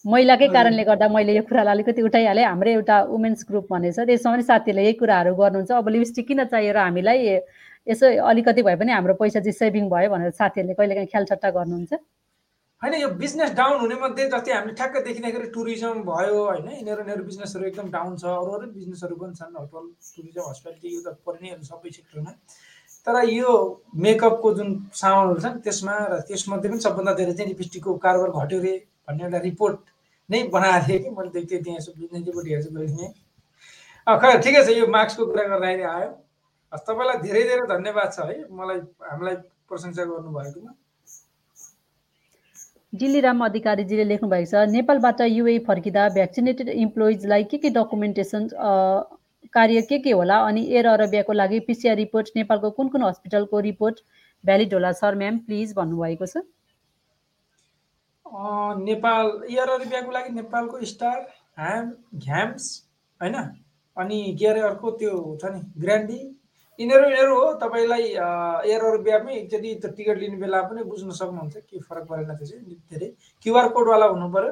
महिलाकै कारणले गर्दा मैले यो कुरालाई अलिकति उठाइहालेँ। हाम्रो एउटा वुमेन्स ग्रुप भनेको छ त्यसमा पनि साथीहरूले यही कुराहरू गर्नुहुन्छ। अब लिपस्टिक किन चाहियो र हामीलाई? यसो अलिकति भए पनि हाम्रो पैसा चाहिँ सेभिङ भयो भनेर साथीहरूले कहिलेकाहीँ ख्यालचट्टा गर्नुहुन्छ। होइन यो बिजनेस डाउन हुने मध्ये जस्तै हामीले ठ्याक्क देखिँदाखेरि टुरिज्म भयो होइन यिनीहरू यिनीहरू बिजनेसहरू एकदम डाउन छ अरू अरू बिजनेसहरू पनि छन् होटल टुरिज्म हस्पिटालिटी यो त परि नै सबै सेक्टरमा तर यो मेकअपको जुन सामानहरू छ नि त्यसमा र त्यसमध्ये पनि सबभन्दा धेरै चाहिँ लिपस्टिकको कारोबार घट्यो अरे भन्ने एउटा रिपोर्ट नै बनाएको थिएँ कि मैले देख्थेँ त्यहाँ यसो बिजनेसपट्टि हेर्छु गर्थेँ खै ठिकै छ यो मार्क्सको कुरा गर्दाखेरि आयो। तपाईँलाई धेरै धेरै धन्यवाद छ है मलाई हामीलाई प्रशंसा गर्नुभएकोमा। डिल्लीराम अधिकारीजीले लेख्नु भएको छ नेपालबाट युए फर्किँदा भ्याक्सिनेटेड इम्प्लोइजलाई के के डकुमेन्टेसन कार्य के के होला अनि एयर अरबियाको लागि पिसिआर रिपोर्ट नेपालको कुन कुन हस्पिटलको रिपोर्ट भ्यालिड होला सर म्याम प्लिज भन्नुभएको छ। नेपाल एयर अरेबियाको लागि नेपालको स्टार ह्याम घ्याम्स होइन? अनि के अरे अर्को त्यो छ नि ग्रान्डी। यिनीहरू यिनीहरू हो तपाईँलाई एयर अरेबियामै एकचोटि त्यो टिकट लिने बेला पनि बुझ्न सक्नुहुन्छ के फरक परेन त्यो चाहिँ धेरै। क्युआर कोडवाला हुनु पऱ्यो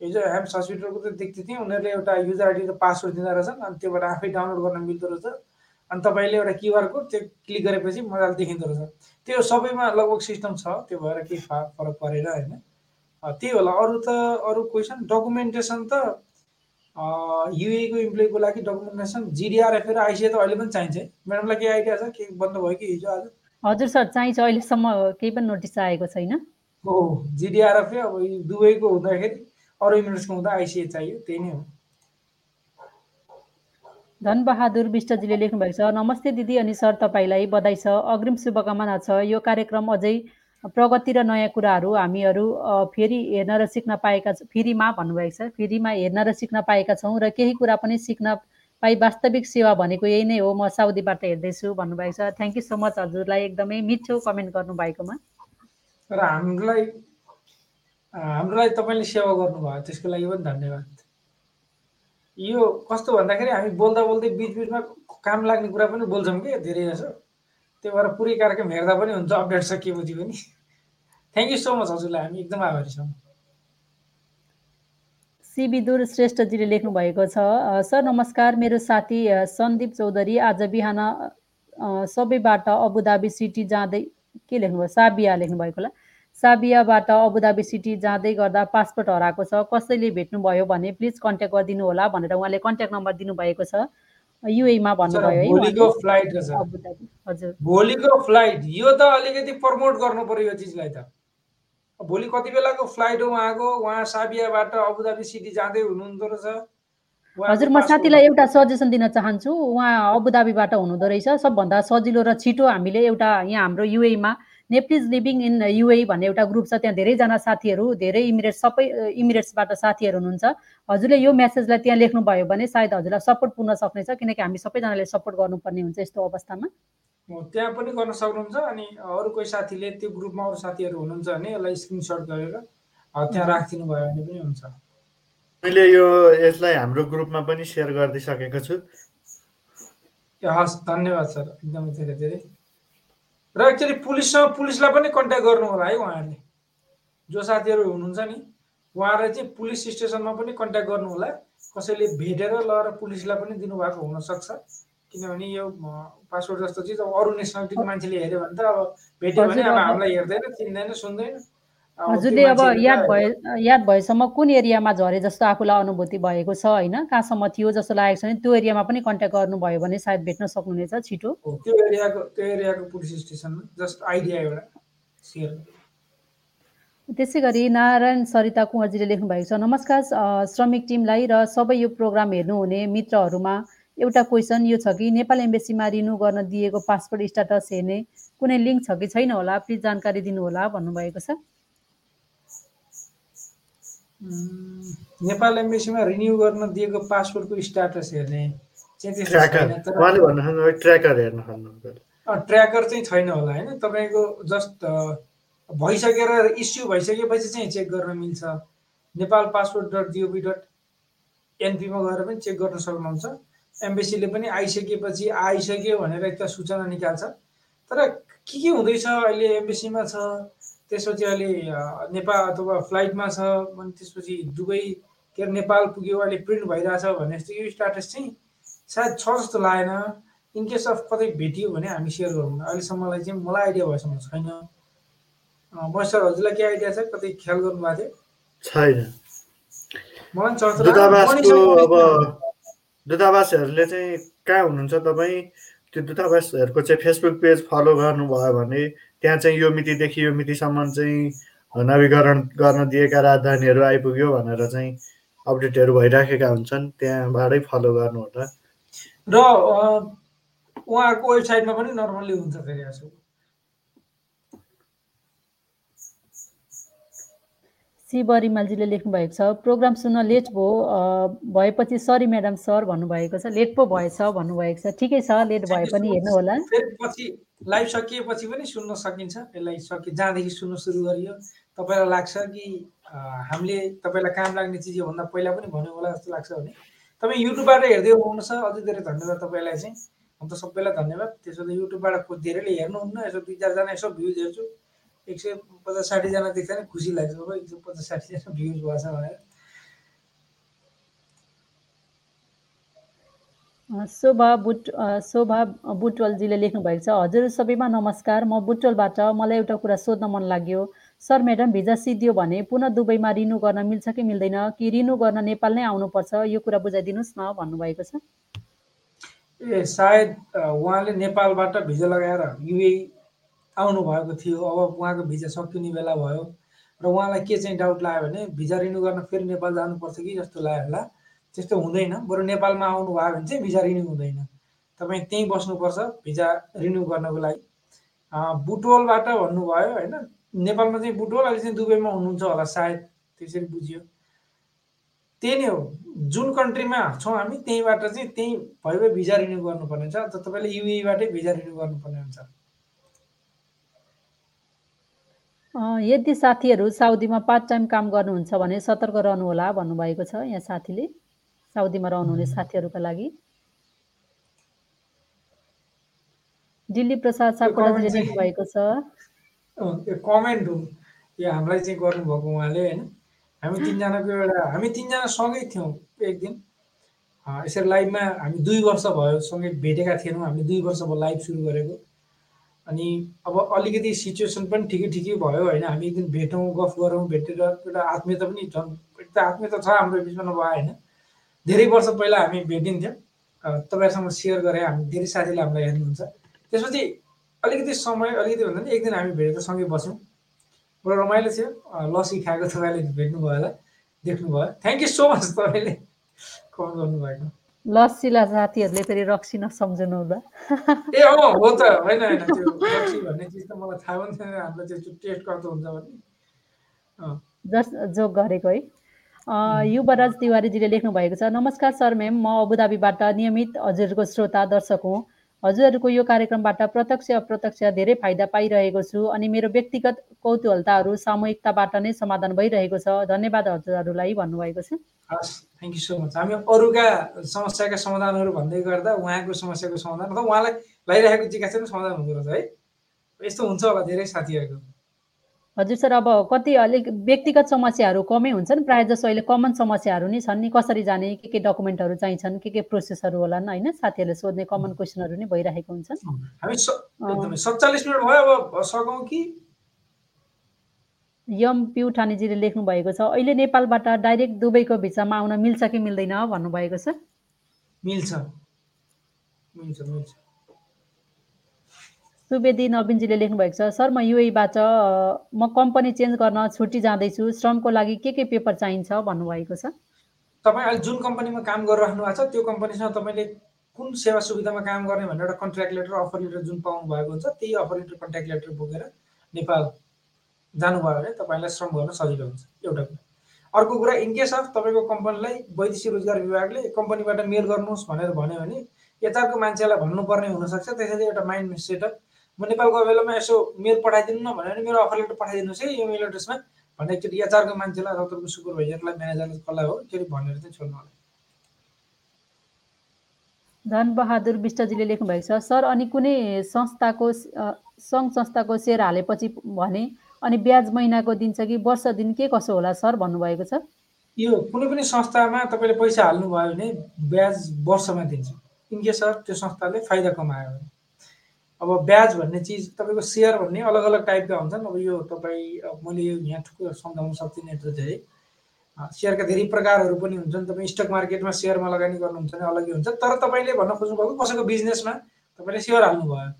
हिजो ह्याम्स हस्पिटलको त देख्थेँ थिएँ उनीहरूले एउटा युजर आइडी र पासवर्ड दिँदो रहेछन् अनि त्योबाट आफै डाउनलोड गर्न मिल्दो रहेछ। अनि तपाईँले एउटा क्युआर कोड त्यो क्लिक गरेपछि मजाले देखिँदो रहेछ। त्यो सबैमा लगभग सिस्टम छ त्यो भएर केही फरक परेन होइन। त्यही होला। अरू त अरू क्वेसन डकुमेन्टेसन त युएको इम्प्लोइको लागि डकुमेन्टेसन जिडिआरएफ र आइसिए त अहिले पनि चाहिन्छ म्याडमलाई केही आइडिया छ? के बन्द भयो कि हिजो आज? हजुर सर चाहिन्छ। अहिलेसम्म केही पनि नोटिस आएको छैन। हो जिडिआरएफ अब दुबईको हुँदाखेरि अरू इमिरेट्सको हुँदा आइसिए चाहियो त्यही नै हो। धनबहादुर विष्टजीले लेख्नु भएको छ नमस्ते दिदी अनि सर तपाईँलाई बधाई छ। अग्रिम शुभकामना छ। यो कार्यक्रम अझै प्रगति र नयाँ कुराहरू हामीहरू फेरि हेर्न र सिक्न पाएका फेरिमा भन्नुभएको छ फेरिमा हेर्न र सिक्न पाएका छौँ र केही कुरा पनि सिक्न पाइ वास्तविक सेवा भनेको यही नै हो। म साउदीबाट हेर्दैछु भन्नुभएको छ। थ्याङ्क यू सो मच हजुरलाई एकदमै मिठो कमेन्ट गर्नुभएकोमा। र हामीलाई हाम्रोलाई तपाईँले सेवा गर्नुभयो त्यसको लागि पनि धन्यवाद। यो कस्तो भन्दाखेरि हामी बोल्दा बोल्दै बिच बिचमा काम लाग्ने कुरा पनि बोल्छौँ कि धेरै जसो? त्यो भएर पुरै कार्यक्रम हेर्दा पनि हुन्छ अपडेट सकिएपछि पनि। थ्याङ्क यू सो मच हजुरलाई हामी एकदम आभारी छौँ। सी विदुर श्रेष्ठजीले लेख्नु भएको छ सर नमस्कार मेरो साथी सन्दीप चौधरी आज बिहान सबैबाट अबुधाबी सिटी जाँदै के लेख्नुभयो? साबिया लेख्नुभएको होला। साबियाबाट अबुधाबी सिटी जाँदै गर्दा पासपोर्ट हराएको छ कसैले भेट्नुभयो भने प्लिज कन्ट्याक्ट गरिदिनु होला भनेर उहाँले कन्ट्याक्ट नम्बर दिनुभएको छ। युएमा भन्नुभयो है भोलिको। फ्लाइट हजुर। भोलिको फ्लाइट यो त अलिकति प्रमोट गर्नु पर्यो यो चिजलाई त। भोलि कति बेलाको फ्लाइट हो उहाँको? उहाँ साबियाबाट अबुधाबी सिटी जाँदै हुनुहुँदो रहेछ। हजुर म साथीलाई एउटा सजेसन दिन चाहन्छु। उहाँ अबुधाबीबाट हुनुहुँदो रहेछ। सबभन्दा सजिलो र छिटो हामीले एउटा यहाँ हाम्रो युएमा नेप्लिज लिभिङ इन युए भन्ने एउटा ग्रुप छ त्यहाँ धेरैजना साथीहरू धेरै इमिरेट्स सबै इमिरेट्सबाट साथीहरू हुनुहुन्छ। हजुरले यो मेसेजलाई त्यहाँ लेख्नुभयो भने सायद हजुरलाई सपोर्ट पुग्न सक्नेछ किनकि हामी सबैजनाले सपोर्ट गर्नुपर्ने हुन्छ यस्तो अवस्थामा। त्यहाँ पनि गर्न सक्नुहुन्छ अनि अरू कोही साथीले त्यो ग्रुपमा अरू साथीहरू हुनुहुन्छ भने यसलाई स्क्रिनसट गरेर त्यहाँ राखिदिनु भयो भने पनि हुन्छ। मैले यो यसलाई हाम्रो ग्रुपमा पनि सेयर गरिदिइसकेको छु। हस् धन्यवाद सर। एकदमै धेरै धेरै र एक्चुअली पुलिससँग पुलिसलाई पनि कन्ट्याक्ट गर्नु होला है उहाँहरूले। जो साथीहरू हुनुहुन्छ नि उहाँहरूले चाहिँ पुलिस स्टेसनमा पनि कन्ट्याक्ट गर्नु होला कसैले भेटेर लगेर पुलिसलाई पनि दिनुभएको हुनसक्छ। किनभने यो पासपोर्ट जस्तो चिज अब अरू नेसनालिटीको मान्छेले हेऱ्यो भने त अब भेट्यो भने अब हामीलाई हेर्दैन चिन्दैन सुन्दैन। हजुरले अब याद भए याद भएसम्म कुन एरियामा झरे जस्तो आफूलाई अनुभूति भएको छ होइन? कहाँसम्म थियो जस्तो लागेको छ भने त्यो एरियामा पनि कन्ट्याक्ट गर्नुभयो भने सायद भेट्न सक्नुहुनेछ छिटो। त्यो एरियाको त्यो एरियाको पुलिस स्टेसनमा जस्ट आइडिया एउटा त्यसै गरी नारायण सरिता कुँवरजीले लेख्नु भएको छ नमस्कार श्रमिक टिमलाई र सबै यो प्रोग्राम हेर्नुहुने मित्रहरूमा एउटा क्वेसन यो छ कि नेपाल एम्बेसीमा रिन्यू गर्न दिएको पासपोर्ट स्ट्याटस हेर्ने कुनै लिङ्क छ कि छैन होला? प्लिज जानकारी दिनुहोला भन्नुभएको छ। नेपाल एम्बेसीमा रिन्यू गर्न दिएको पासपोर्टको स्ट्याटस हेर्ने चाहिँ त्यस्तो ट्र्याकर चाहिँ छैन होला होइन? तपाईँको जस्ट भइसकेर इस्यु भइसकेपछि चाहिँ चेक गर्न मिल्छ। Nepal passport dot gov dot एनपीमा गएर पनि चेक गर्न सक्नुहुन्छ। एम्बेसीले पनि आइसकेपछि आइसक्यो भनेर एक त सूचना निकाल्छ। तर के के हुँदैछ अहिले एम्बेसीमा छ? त्यसपछि अहिले नेपाल अथवा फ्लाइटमा छ अनि त्यसपछि दुबई के अरे नेपाल पुग्यो अहिले प्रिन्ट भइरहेछ भने जस्तो यो स्ट्याटस चाहिँ सायद छ जस्तो लागेन। इन केस अफ कतै भेटियो भने हामी सेयर गरौँ। अहिलेसम्मलाई चाहिँ मलाई आइडिया भएसम्म छैन। महेश्वर हजुरलाई के आइडिया छ? कतै ख्याल गर्नुभएको थियो? छैन। दूतावासको अब दूतावासहरूले चाहिँ कहाँ हुनुहुन्छ तपाईँ? त्यो दूतावासहरूको चाहिँ फेसबुक पेज फलो गर्नुभयो भने त्यहाँ चाहिँ यो मितिदेखि यो मितिसम्म चाहिँ नवीकरण गर्न दिएका राजधानीहरू आइपुग्यो भनेर चाहिँ अपडेटहरू भइराखेका हुन्छन्। त्यहाँबाटै फलो गर्नु होला र अँ, उहाँहरूको वेबसाइटमा पनि नर्मल्ली हुन्छ फेरि यसो शिव रिमालजीले लेख्नु भएको छ प्रोग्राम सुन्न लेट भयो भएपछि सरी म्याडम सर भन्नुभएको छ लेट पो भएछ भन्नुभएको छ। ठिकै छ लेट भए पनि हेर्नु होला फेरि पछि लाइभ सकिएपछि पनि सुन्न सकिन्छ। यसलाई सकि जहाँदेखि सुन्न सुरु गरियो। तपाईँलाई लाग्छ कि हामीले तपाईँलाई काम लाग्ने चिज योभन्दा पहिला पनि भन्यो होला जस्तो लाग्छ भने तपाईँ युट्युबबाट हेर्दै हुनुहुन्छ। अझै धेरै धन्यवाद तपाईँलाई चाहिँ। हम त सबैलाई धन्यवाद। त्यसो त युट्युबबाट धेरैले हेर्नुहुन्न यसो दुई चारजना यसो भ्युज हेर्छु। एक सय पचास साठीजना देख्छ भने खुसी लाग्छ हो। एक सय पचास साठीजना भ्युज भएछ भनेर। अ, शोभा बुट शोभा बुटवलजीले लेख्नु भएको छ हजुर सबैमा नमस्कार। म बुटवलबाट मलाई एउटा कुरा सोध्न मन लाग्यो। सर म्याडम भिजा सिद्धियो भने पुनः दुबईमा रिन्यू गर्न मिल्छ कि मिल्दैन? कि रिन्यू गर्न नेपाल नै आउनुपर्छ? यो कुरा बुझाइदिनुहोस् न भन्नुभएको छ। ए सायद उहाँले नेपालबाट भिजा लगाएर युए आउनुभएको थियो। अब उहाँको भिजा सकिने बेला भयो र उहाँलाई के चाहिँ डाउट लाग्यो भने भिजा रिन्यू गर्न फेरि नेपाल जानुपर्छ कि जस्तो लाग्यो होला। त्यस्तो हुँदैन। बरु नेपालमा आउनु भयो भने चाहिँ भिजा रिन्यू हुँदैन। तपाईँ त्यहीँ बस्नुपर्छ भिजा रिन्यू गर्नको लागि। बुटवलबाट भन्नुभयो होइन। नेपालमा चाहिँ बुटवल अहिले चाहिँ दुबईमा हुनुहुन्छ होला सायद। त्यसरी बुझियो। त्यही नै हो। जुन कन्ट्रीमा छौँ हामी त्यहीँबाट चाहिँ त्यहीँ भए भिजा रिन्यू गर्नुपर्ने हुन्छ। अन्त तपाईँले युएबाटै भिजा रिन्यू गर्नुपर्ने हुन्छ अ, यदि साथीहरू साउदीमा पार्ट टाइम काम गर्नुहुन्छ भने सतर्क रहनु होला भन्नुभएको छ यहाँ साथीले। साउदीमा रहनुहुने साथीहरूका लागि। दिल्ली प्रसाद सापकोटाजीले लेख्नु भएको छ। कमेन्ट हो। यो हामीलाई चाहिँ गर्नुभएको उहाँले होइन? हामी तिनजनाको एउटा हामी तिनजना सँगै थियौँ एक दिन। यसरी लाइभमा हामी दुई वर्ष भयो सँगै भेटेका थिएनौँ। हामीले दुई वर्ष भयो लाइभ सुरु गरेको। अनि अब अलिकति सिचुएसन पनि ठिकै ठिकै भयो होइन। हामी एक दिन भेटौँ गफ गरौँ भेटेर एउटा आत्मीयता पनि झन् त आत्मीयता छ हाम्रो बिचमा नभए होइन। धेरै वर्ष पहिला हामी भेटिन्थ्यौँ। तपाईँहरूसँग सेयर गरेँ। हामी धेरै साथीले हामीलाई हेर्नुहुन्छ। त्यसपछि अलिकति समय अलिकति भन्दा पनि एक दिन हामी भेटेर सँगै बस्यौँ। बडो रमाइलो थियो। लसी खाएको तपाईँले भेट्नुभयो होला देख्नुभयो। थ्याङ्क यू सो मच तपाईँले। कमेन्ट गर्नुभएको लस्सीलाई साथीहरूले फेरि रक्सी नसम्झनु होला ए अँ हो त होइन होइन त्यो लस्सी भन्ने चिज त मलाई थाहा पनि थिएन हाम्रो त्यो टेस्ट कस्तो हुन्छ भन्ने अँ, जस जोक गरेको है। युवराज तिवारीजीले लेख्नु भएको छ नमस्कार सर म्याम म अबुधाबीबाट नियमित हजुरहरूको श्रोता दर्शक हुँ। हजुरहरूको यो कार्यक्रमबाट प्रत्यक्ष अप्रत्यक्ष धेरै फाइदा पाइरहेको छु अनि मेरो व्यक्तिगत कौतूहलताहरू सामूहिकताबाट नै समाधान भइरहेको छ। धन्यवाद हजुरहरूलाई भन्नुभएको छ। हस् थ्याङ्क यू सो मच हामी अरूका समस्याका समाधानहरू भन्दै गर्दा उहाँको समस्याको समाधान अथवा उहाँलाई लगाइरहेको जिज्ञासा पनि समाधान हुँदो रहेछ है। यस्तो हुन्छ होला धेरै साथीहरूको। हजुर सर अब कति अलिक व्यक्तिगत समस्याहरू कमै हुन्छन् प्रायः जसो अहिले कमन समस्याहरू नै छन् नि कसरी जाने के के डकुमेन्टहरू चाहिन्छन् के के प्रोसेसहरू होलान् होइन? साथीहरूले सोध्ने कमन क्वेसनहरू नै भइरहेको हुन्छन्। हामी स- एकदमै सत्तालिस मिनट भयो अब सकौँ कि? यम प्युठानीजीले लेख्नु भएको छ अहिले नेपालबाट डाइरेक्ट दुबईको भिसामा आउन मिल्छ कि मिल्दैन? भन्नुभएको छ। मिल्छ। मिल्छ मिल्छ। सुवेदी नवीनजीले लेख्नु भएको छ सर म युएबाट म कम्पनी चेन्ज गर्न छुट्टी जाँदैछु। श्रमको लागि के के पेपर चाहिन्छ? भन्नुभएको छ। तपाईँ अहिले जुन कम्पनीमा काम गरिराख्नु भएको छ त्यो कम्पनीसँग तपाईँले कुन सेवा सुविधामा काम गर्ने भनेर एउटा कन्ट्र्याक्ट लेटर अफर लेटर जुन पाउनु भएको हुन्छ त्यही अफर लेटर कन्ट्र्याक्ट लेटर बोकेर नेपाल जानुभयो भने तपाईँलाई श्रम गर्न सजिलो हुन्छ। एउटा कुरा। अर्को कुरा इनकेस अफ तपाईँको कम्पनीलाई वैदेशिक रोजगार विभागले कम्पनीबाट मेल गर्नुहोस् भनेर भन्यो भने यताको मान्छेलाई भन्नुपर्ने हुनसक्छ। त्यसैले एउटा माइन्ड सेटअप म नेपाल गएको बेलामा यसो मेल पठाइदिनु न भन्यो भने मेरो अफर लेटर पठाइदिनुहोस् है यो मेल एड्रेसमा भनेर एकचोटि एचआरको मान्छेलाई तपाईँको सुपरभाइजरलाई म्यानेजरलाई कसलाई हो एकचोटि भनेर चाहिँ छोड्नु होला। धनबहादुर विष्टजीले लेख्नु भएको छ सर अनि कुनै संस्थाको सङ्घ संस्थाको सेयर हालेपछि भने अनि ब्याज महिनाको दिन्छ कि वर्ष दिन के कसो होला सर? भन्नुभएको छ। यो कुनै पनि संस्थामा तपाईँले पैसा हाल्नुभयो भने ब्याज वर्षमा दिन्छ। इनकेस अफ त्यो संस्थाले फाइदा कमायो भने। अब ब्याज भन्ने चिज तपाईँको सेयर भन्ने अलग अलग टाइपका हुन्छन्। अब यो तपाईँ मैले यो यहाँ ठुलो सम्झाउन सक्दिनँ यत्रो धेरै। सेयरका धेरै प्रकारहरू पनि हुन्छन्। तपाईँ स्टक मार्केटमा सेयरमा लगानी गर्नुहुन्छ भने अलग्गै हुन्छ। तर तपाईँले भन्न खोज्नुभएको कसैको बिजनेसमा तपाईँले सेयर हाल्नुभयो।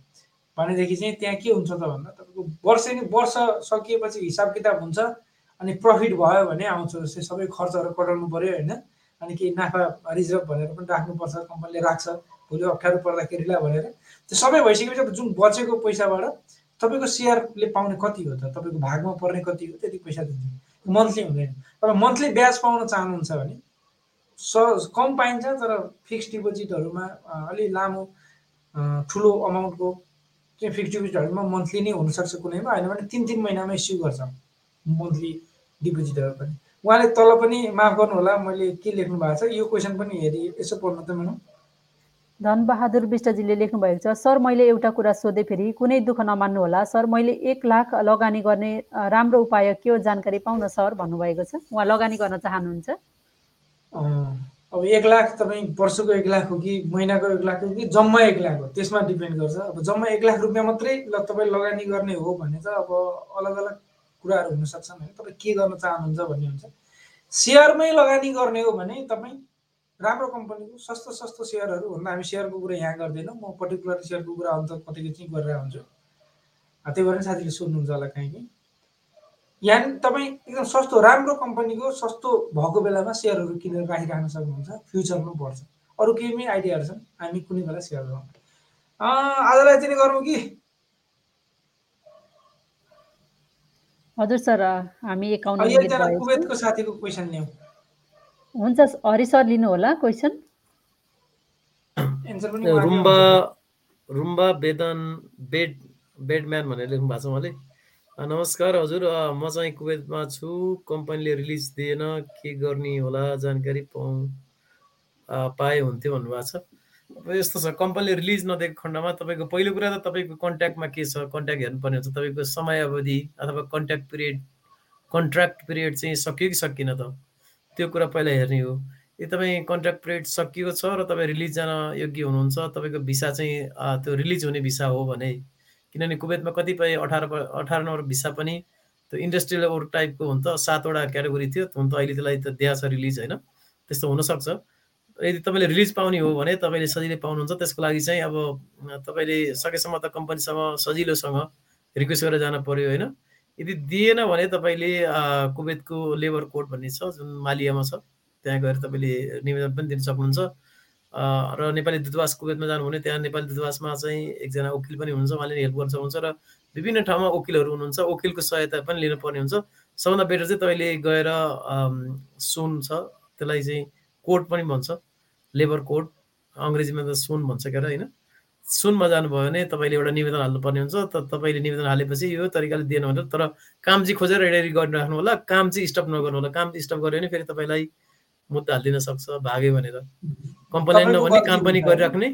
भनेदेखि चाहिँ त्यहाँ के हुन्छ त भन्दा तपाईँको वर्ष वर्ष सकिएपछि हिसाब किताब हुन्छ अनि प्रफिट भयो भने आउँछ। जस्तै सबै खर्चहरू कटाउनु पऱ्यो होइन। अनि केही नाफा रिजर्भ भनेर पनि राख्नुपर्छ। कम्पनीले राख्छ। भोलि अप्ठ्यारो पर्दाखेरिलाई भनेर। त्यो सबै भइसकेपछि अब जुन बचेको पैसाबाट तपाईँको सेयरले पाउने कति हो त? तपाईँको भागमा पर्ने कति हो? त्यति पैसा दिन्छ। मन्थली हुँदैन। अब मन्थली ब्याज पाउन चाहनुहुन्छ भने स कम पाइन्छ तर फिक्स डिपोजिटहरूमा अलि लामो ठुलो अमाउन्टको चाहिँ फिक्स डिपोजिटहरूमा मन्थली नै हुनसक्छ कुनैमा। होइन भने तिन तिन महिनामा इस्यु गर्छ मन्थली डिपोजिटहरू पनि। उहाँले तल पनि माफ गर्नु होला मैले के लेख्नु भएको छ यो क्वेसन पनि हेरि यसो पढ्नु त म्याडम धनबहादुर विष्टजीले लेख्नु भएको छ सर मैले एउटा कुरा सोधेँ फेरि कुनै दुःख नमान्नु होला सर मैले एक लाख लगानी गर्ने राम्रो उपाय के हो जानकारी पाउन सर? भन्नुभएको छ। उहाँ लगानी गर्न चाहनुहुन्छ? अब एक लाख तपाईँ वर्षको एक लाख हो कि महिनाको एक लाख हो कि जम्मा एक लाख हो? त्यसमा डिपेन्ड गर्छ। अब जम्मा एक लाख रुपियाँ मात्रै ल तपाईँ लगानी गर्ने हो भने चाहिँ अब अलग अलग कुराहरू हुनसक्छन् होइन। तपाईँ के गर्न चाहनुहुन्छ भन्ने हुन्छ। सेयरमै लगानी गर्ने हो भने तपाईँ राम्रो कम्पनीको सस्तो सस्तो सेयरहरू भन्दा हामी सेयरको कुरा यहाँ गर्दैनौँ। म पर्टिकुलर सेयरको कुरा अन्त कतिको चाहिँ गरेर हुन्छु त्यही भएर साथीले सोध्नुहुन्छ होला काहीँ कि? यहाँ तपाईँ एकदम सस्तो राम्रो कम्पनीको सस्तो भएको बेलामा सेयरहरू किनेर राखिराख्न सक्नुहुन्छ। फ्युचरमा बढ्छ। अरू केहीमै आइडियाहरू छन्? हामी कुनै बेला सेयर गरौँ। आजलाई चाहिँ गरौँ कि? हजुर सर हामी कुवेतको साथीको क्वेसन ल्याउँ हुन्छ हरि सर लिनु होला क्वेसन रुम्बा रुम्बा वेदन बेड बेडम्यान भनेर लेख्नु भएको छ उहाँले। नमस्कार हजुर म चाहिँ कुवेतमा छु। कम्पनीले रिलिज दिएन के गर्ने होला जानकारी पाउँ पाए हुन्थ्यो भन्नुभएको छ। अब यस्तो छ कम्पनीले रिलिज नदिएको खण्डमा तपाईँको पहिलो कुरा त तपाईँको कन्ट्याक्टमा के छ कन्ट्याक्ट हेर्नुपर्ने हुन्छ। तपाईँको समय अवधि अथवा कन्ट्याक्ट पिरियड कन्ट्र्याक्ट पिरियड चाहिँ सकियो कि सकिन त? त्यो कुरा पहिला हेर्ने हो। यदि तपाईँ कन्ट्र्याक्ट पिरियड सकिएको छ र तपाईँ रिलिज जान योग्य हुनुहुन्छ। तपाईँको भिसा चाहिँ त्यो रिलिज हुने भिसा हो भने। किनभने कुवेतमा कतिपय अठार अठार नम्बर भिसा पनि त्यो इन्डस्ट्रियल ओर टाइपको हुन त सातवटा क्याटेगोरी थियो। हुन त अहिले त्यसलाई त दिएको छ रिलिज होइन? त्यस्तो हुनसक्छ। यदि तपाईँले रिलिज पाउने हो भने तपाईँले सजिलै पाउनुहुन्छ। त्यसको लागि चाहिँ अब तपाईँले सकेसम्म त कम्पनीसँग सजिलोसँग रिक्वेस्ट गरेर जान पर्यो होइन? यदि दिएन भने तपाईँले कुवेतको लेबर कोड भन्ने छ जुन मालियामा छ त्यहाँ गएर तपाईँले निवेदन पनि दिन सक्नुहुन्छ। र नेपाली दूतावास कुवेतमा जानु भने त्यहाँ नेपाली दूतावासमा चाहिँ एकजना वकिल पनि हुनुहुन्छ उहाँले हेल्प गर्न सक्नुहुन्छ र विभिन्न ठाउँमा वकिलहरू हुनुहुन्छ वकिलको सहायता पनि लिनुपर्ने हुन्छ। सबभन्दा बेटर चाहिँ तपाईँले गएर सुन छ त्यसलाई चाहिँ कोड पनि भन्छ लेबर कोड। अङ्ग्रेजीमा त सुन भन्छ क्या होइन? सुनमा जानुभयो भने तपाईँले एउटा निवेदन हाल्नुपर्ने हुन्छ। त तपाईँले निवेदन हालेपछि यो तरिकाले दिएन भने तर काम चाहिँ खोजेर रेडी गरिराख्नु होला। काम चाहिँ स्टप नगर्नु होला। काम स्टप गऱ्यो भने फेरि तपाईँलाई मुद्दा हालिदिन सक्छ भाग्यो भनेर। कम्पनी नभने काम पनि गरिराख्ने।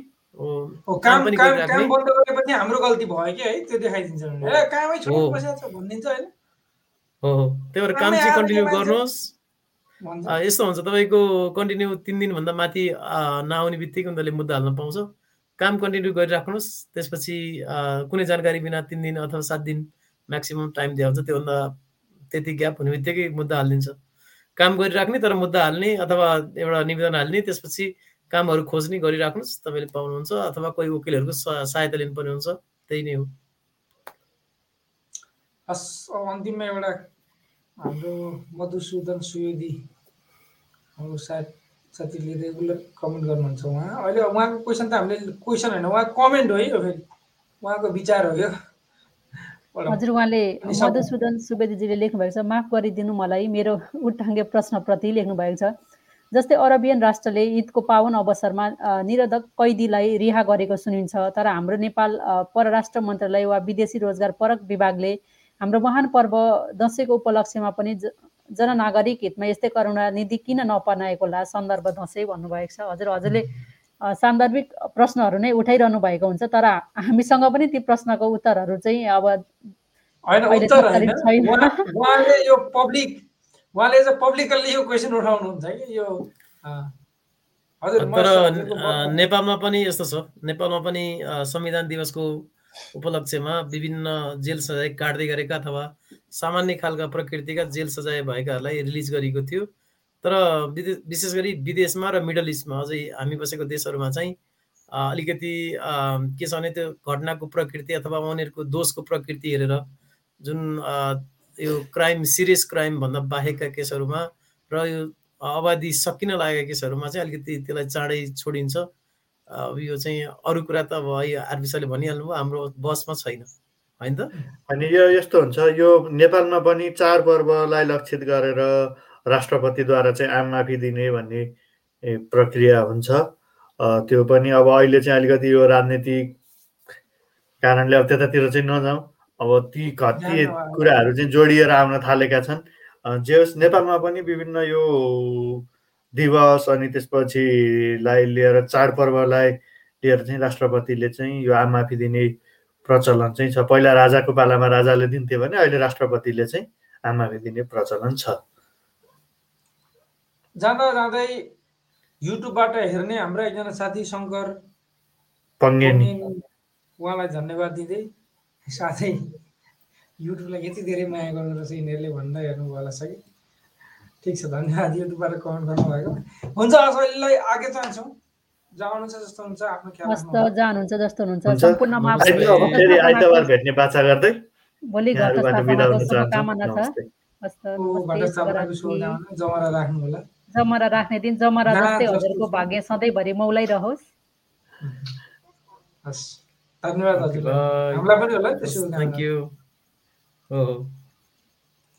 हो त्यही भएर काम चाहिँ कन्टिन्यू गर्नुहोस्। यस्तो हुन्छ। तपाईँको कन्टिन्यू तिन दिनभन्दा माथि नआउने बित्तिकै उनीहरूले मुद्दा हाल्न पाउँछ। काम कन्टिन्यू गरिराख्नुहोस्। त्यसपछि कुनै जानकारी बिना तिन दिन अथवा सात दिन म्याक्सिमम् टाइम दिएको हुन्छ त्योभन्दा त्यति ग्याप हुने बित्तिकै मुद्दा हालिदिन्छ। काम गरिराख्ने तर मुद्दा हाल्ने अथवा एउटा निवेदन हाल्ने त्यसपछि कामहरू खोज्ने गरिराख्नुहोस्। तपाईँले पाउनुहुन्छ अथवा कोही वकिलहरूको सहायता लिनुपर्ने हुन्छ। त्यही नै हो। अन्तिममा एउटा हाम्रो मधुसूदन अब सायद साथीले रेगुलर कमेन्ट गर्नुहुन्छ उहाँ। अहिले उहाँको क्वेसन त हामीले क्वेसन होइन उहाँको कमेन्ट हो है यो फेरि। उहाँको विचार हो यो। हजुर उहाँले मधुसूदन सुवेदीजीले लेख्नुभएको छ माफ गरिदिनु मलाई मेरो उट्टाङ्गे प्रश्नप्रति लेख्नु भएको छ। जस्तै अरबियन राष्ट्रले ईदको पावन अवसरमा निरोधक कैदीलाई रिहा गरेको सुनिन्छ तर हाम्रो नेपाल परराष्ट्र मन्त्रालय वा विदेशी रोजगार परक विभागले हाम्रो महान पर्व दसैँको उपलक्ष्यमा पनि जननागरिक हितमा यस्तै करुणा निधि किन नपनाएको होला सन्दर्भ दसैँ भन्नुभएको छ। हजुर हजुरले सान्दर्भिक प्रश्नहरू नै उठाइरहनु भएको हुन्छ तर हामीसँग पनि ती प्रश्नको उत्तरहरू चाहिँ अब उहाँले यो पब्लिक उहाँले चाहिँ पब्लिकली यो क्वेसन उठाउनुहुन्छ कि यो तर नेपालमा पनि यस्तो छ। नेपालमा पनि संविधान दिवसको उपलक्ष्यमा विभिन्न जेल सजाय काट्दै गरेका अथवा सामान्य खालका प्रकृतिका जेल सजाय भएकाहरूलाई रिलिज गरिएको थियो। तर विशेष गरी विदेशमा र मिडल इस्टमा अझै हामी बसेको देशहरूमा चाहिँ अलिकति के छ भने त्यो घटनाको प्रकृति अथवा उनीहरूको दोषको प्रकृति हेरेर जुन यो क्राइम सिरियस क्राइमभन्दा बाहेकका केसहरूमा र यो अवधि सकिन लागेका केसहरूमा चाहिँ अलिकति त्यसलाई चाँडै छोडिन्छ। अब यो चाहिँ अरू कुरा त अब आरबी सरले भनिहाल्नु भयो हाम्रो बसमा छैन। होइन? त अनि यो यस्तो हुन्छ यो नेपालमा पनि चाडपर्वलाई लक्षित गरेर राष्ट्रपतिद्वारा चाहिँ आम माफी दिने भन्ने प्रक्रिया हुन्छ। अ, त्यो पनि अब अहिले चाहिँ अलिकति यो राजनीतिक कारणले अब त्यतातिर चाहिँ नजाउँ। अब ती कति कुराहरू चाहिँ जोडिएर आउन थालेका छन्। जे होस् नेपालमा पनि विभिन्न यो दिवस अनि त्यसपछिलाई लिएर चाडपर्वलाई लिएर चाहिँ राष्ट्रपतिले चाहिँ यो आम माफी दिने प्रचलन चाहिँ छ। पहिला राजाको पालामा राजाले दिन्थ्यो भने अहिले राष्ट्रपतिले चाहिँ आम माफी दिने प्रचलन छ। जाँदा जाँदै युट्युबबाट हेर्ने हाम्रा एकजना साथी शङ्कर पङ्गेनी। उहाँलाई धन्यवाद दिँदै साथै युट्युबलाई यति धेरै माया गर्दो रहेछ यिनीहरूले भन्दा हेर्नुभयो होला कि ठिक छ धन्यवाद। युट्युबबाट कमेन्ट गर्नुभएको। हुन्छ असैलाई आगे चाहन्छौँ। जानुहुन्छ जस्तो हुनुहुन्छ। हुन्छ। सम्पूर्णमा। आइतबार अब फेरि आइतबार भेट्ने बाचा गर्दै। भोलि छ। जमरा राख्नु होला। जमरा राख्ने दिन जमरा जस्तै हजुरको। भाग्य सधैँभरि मौलाइरहोस्। हस्। धन्यवाद हजुर. हामीलाई पनि होला नि त शुभकामना थ्याङ्क यू हो।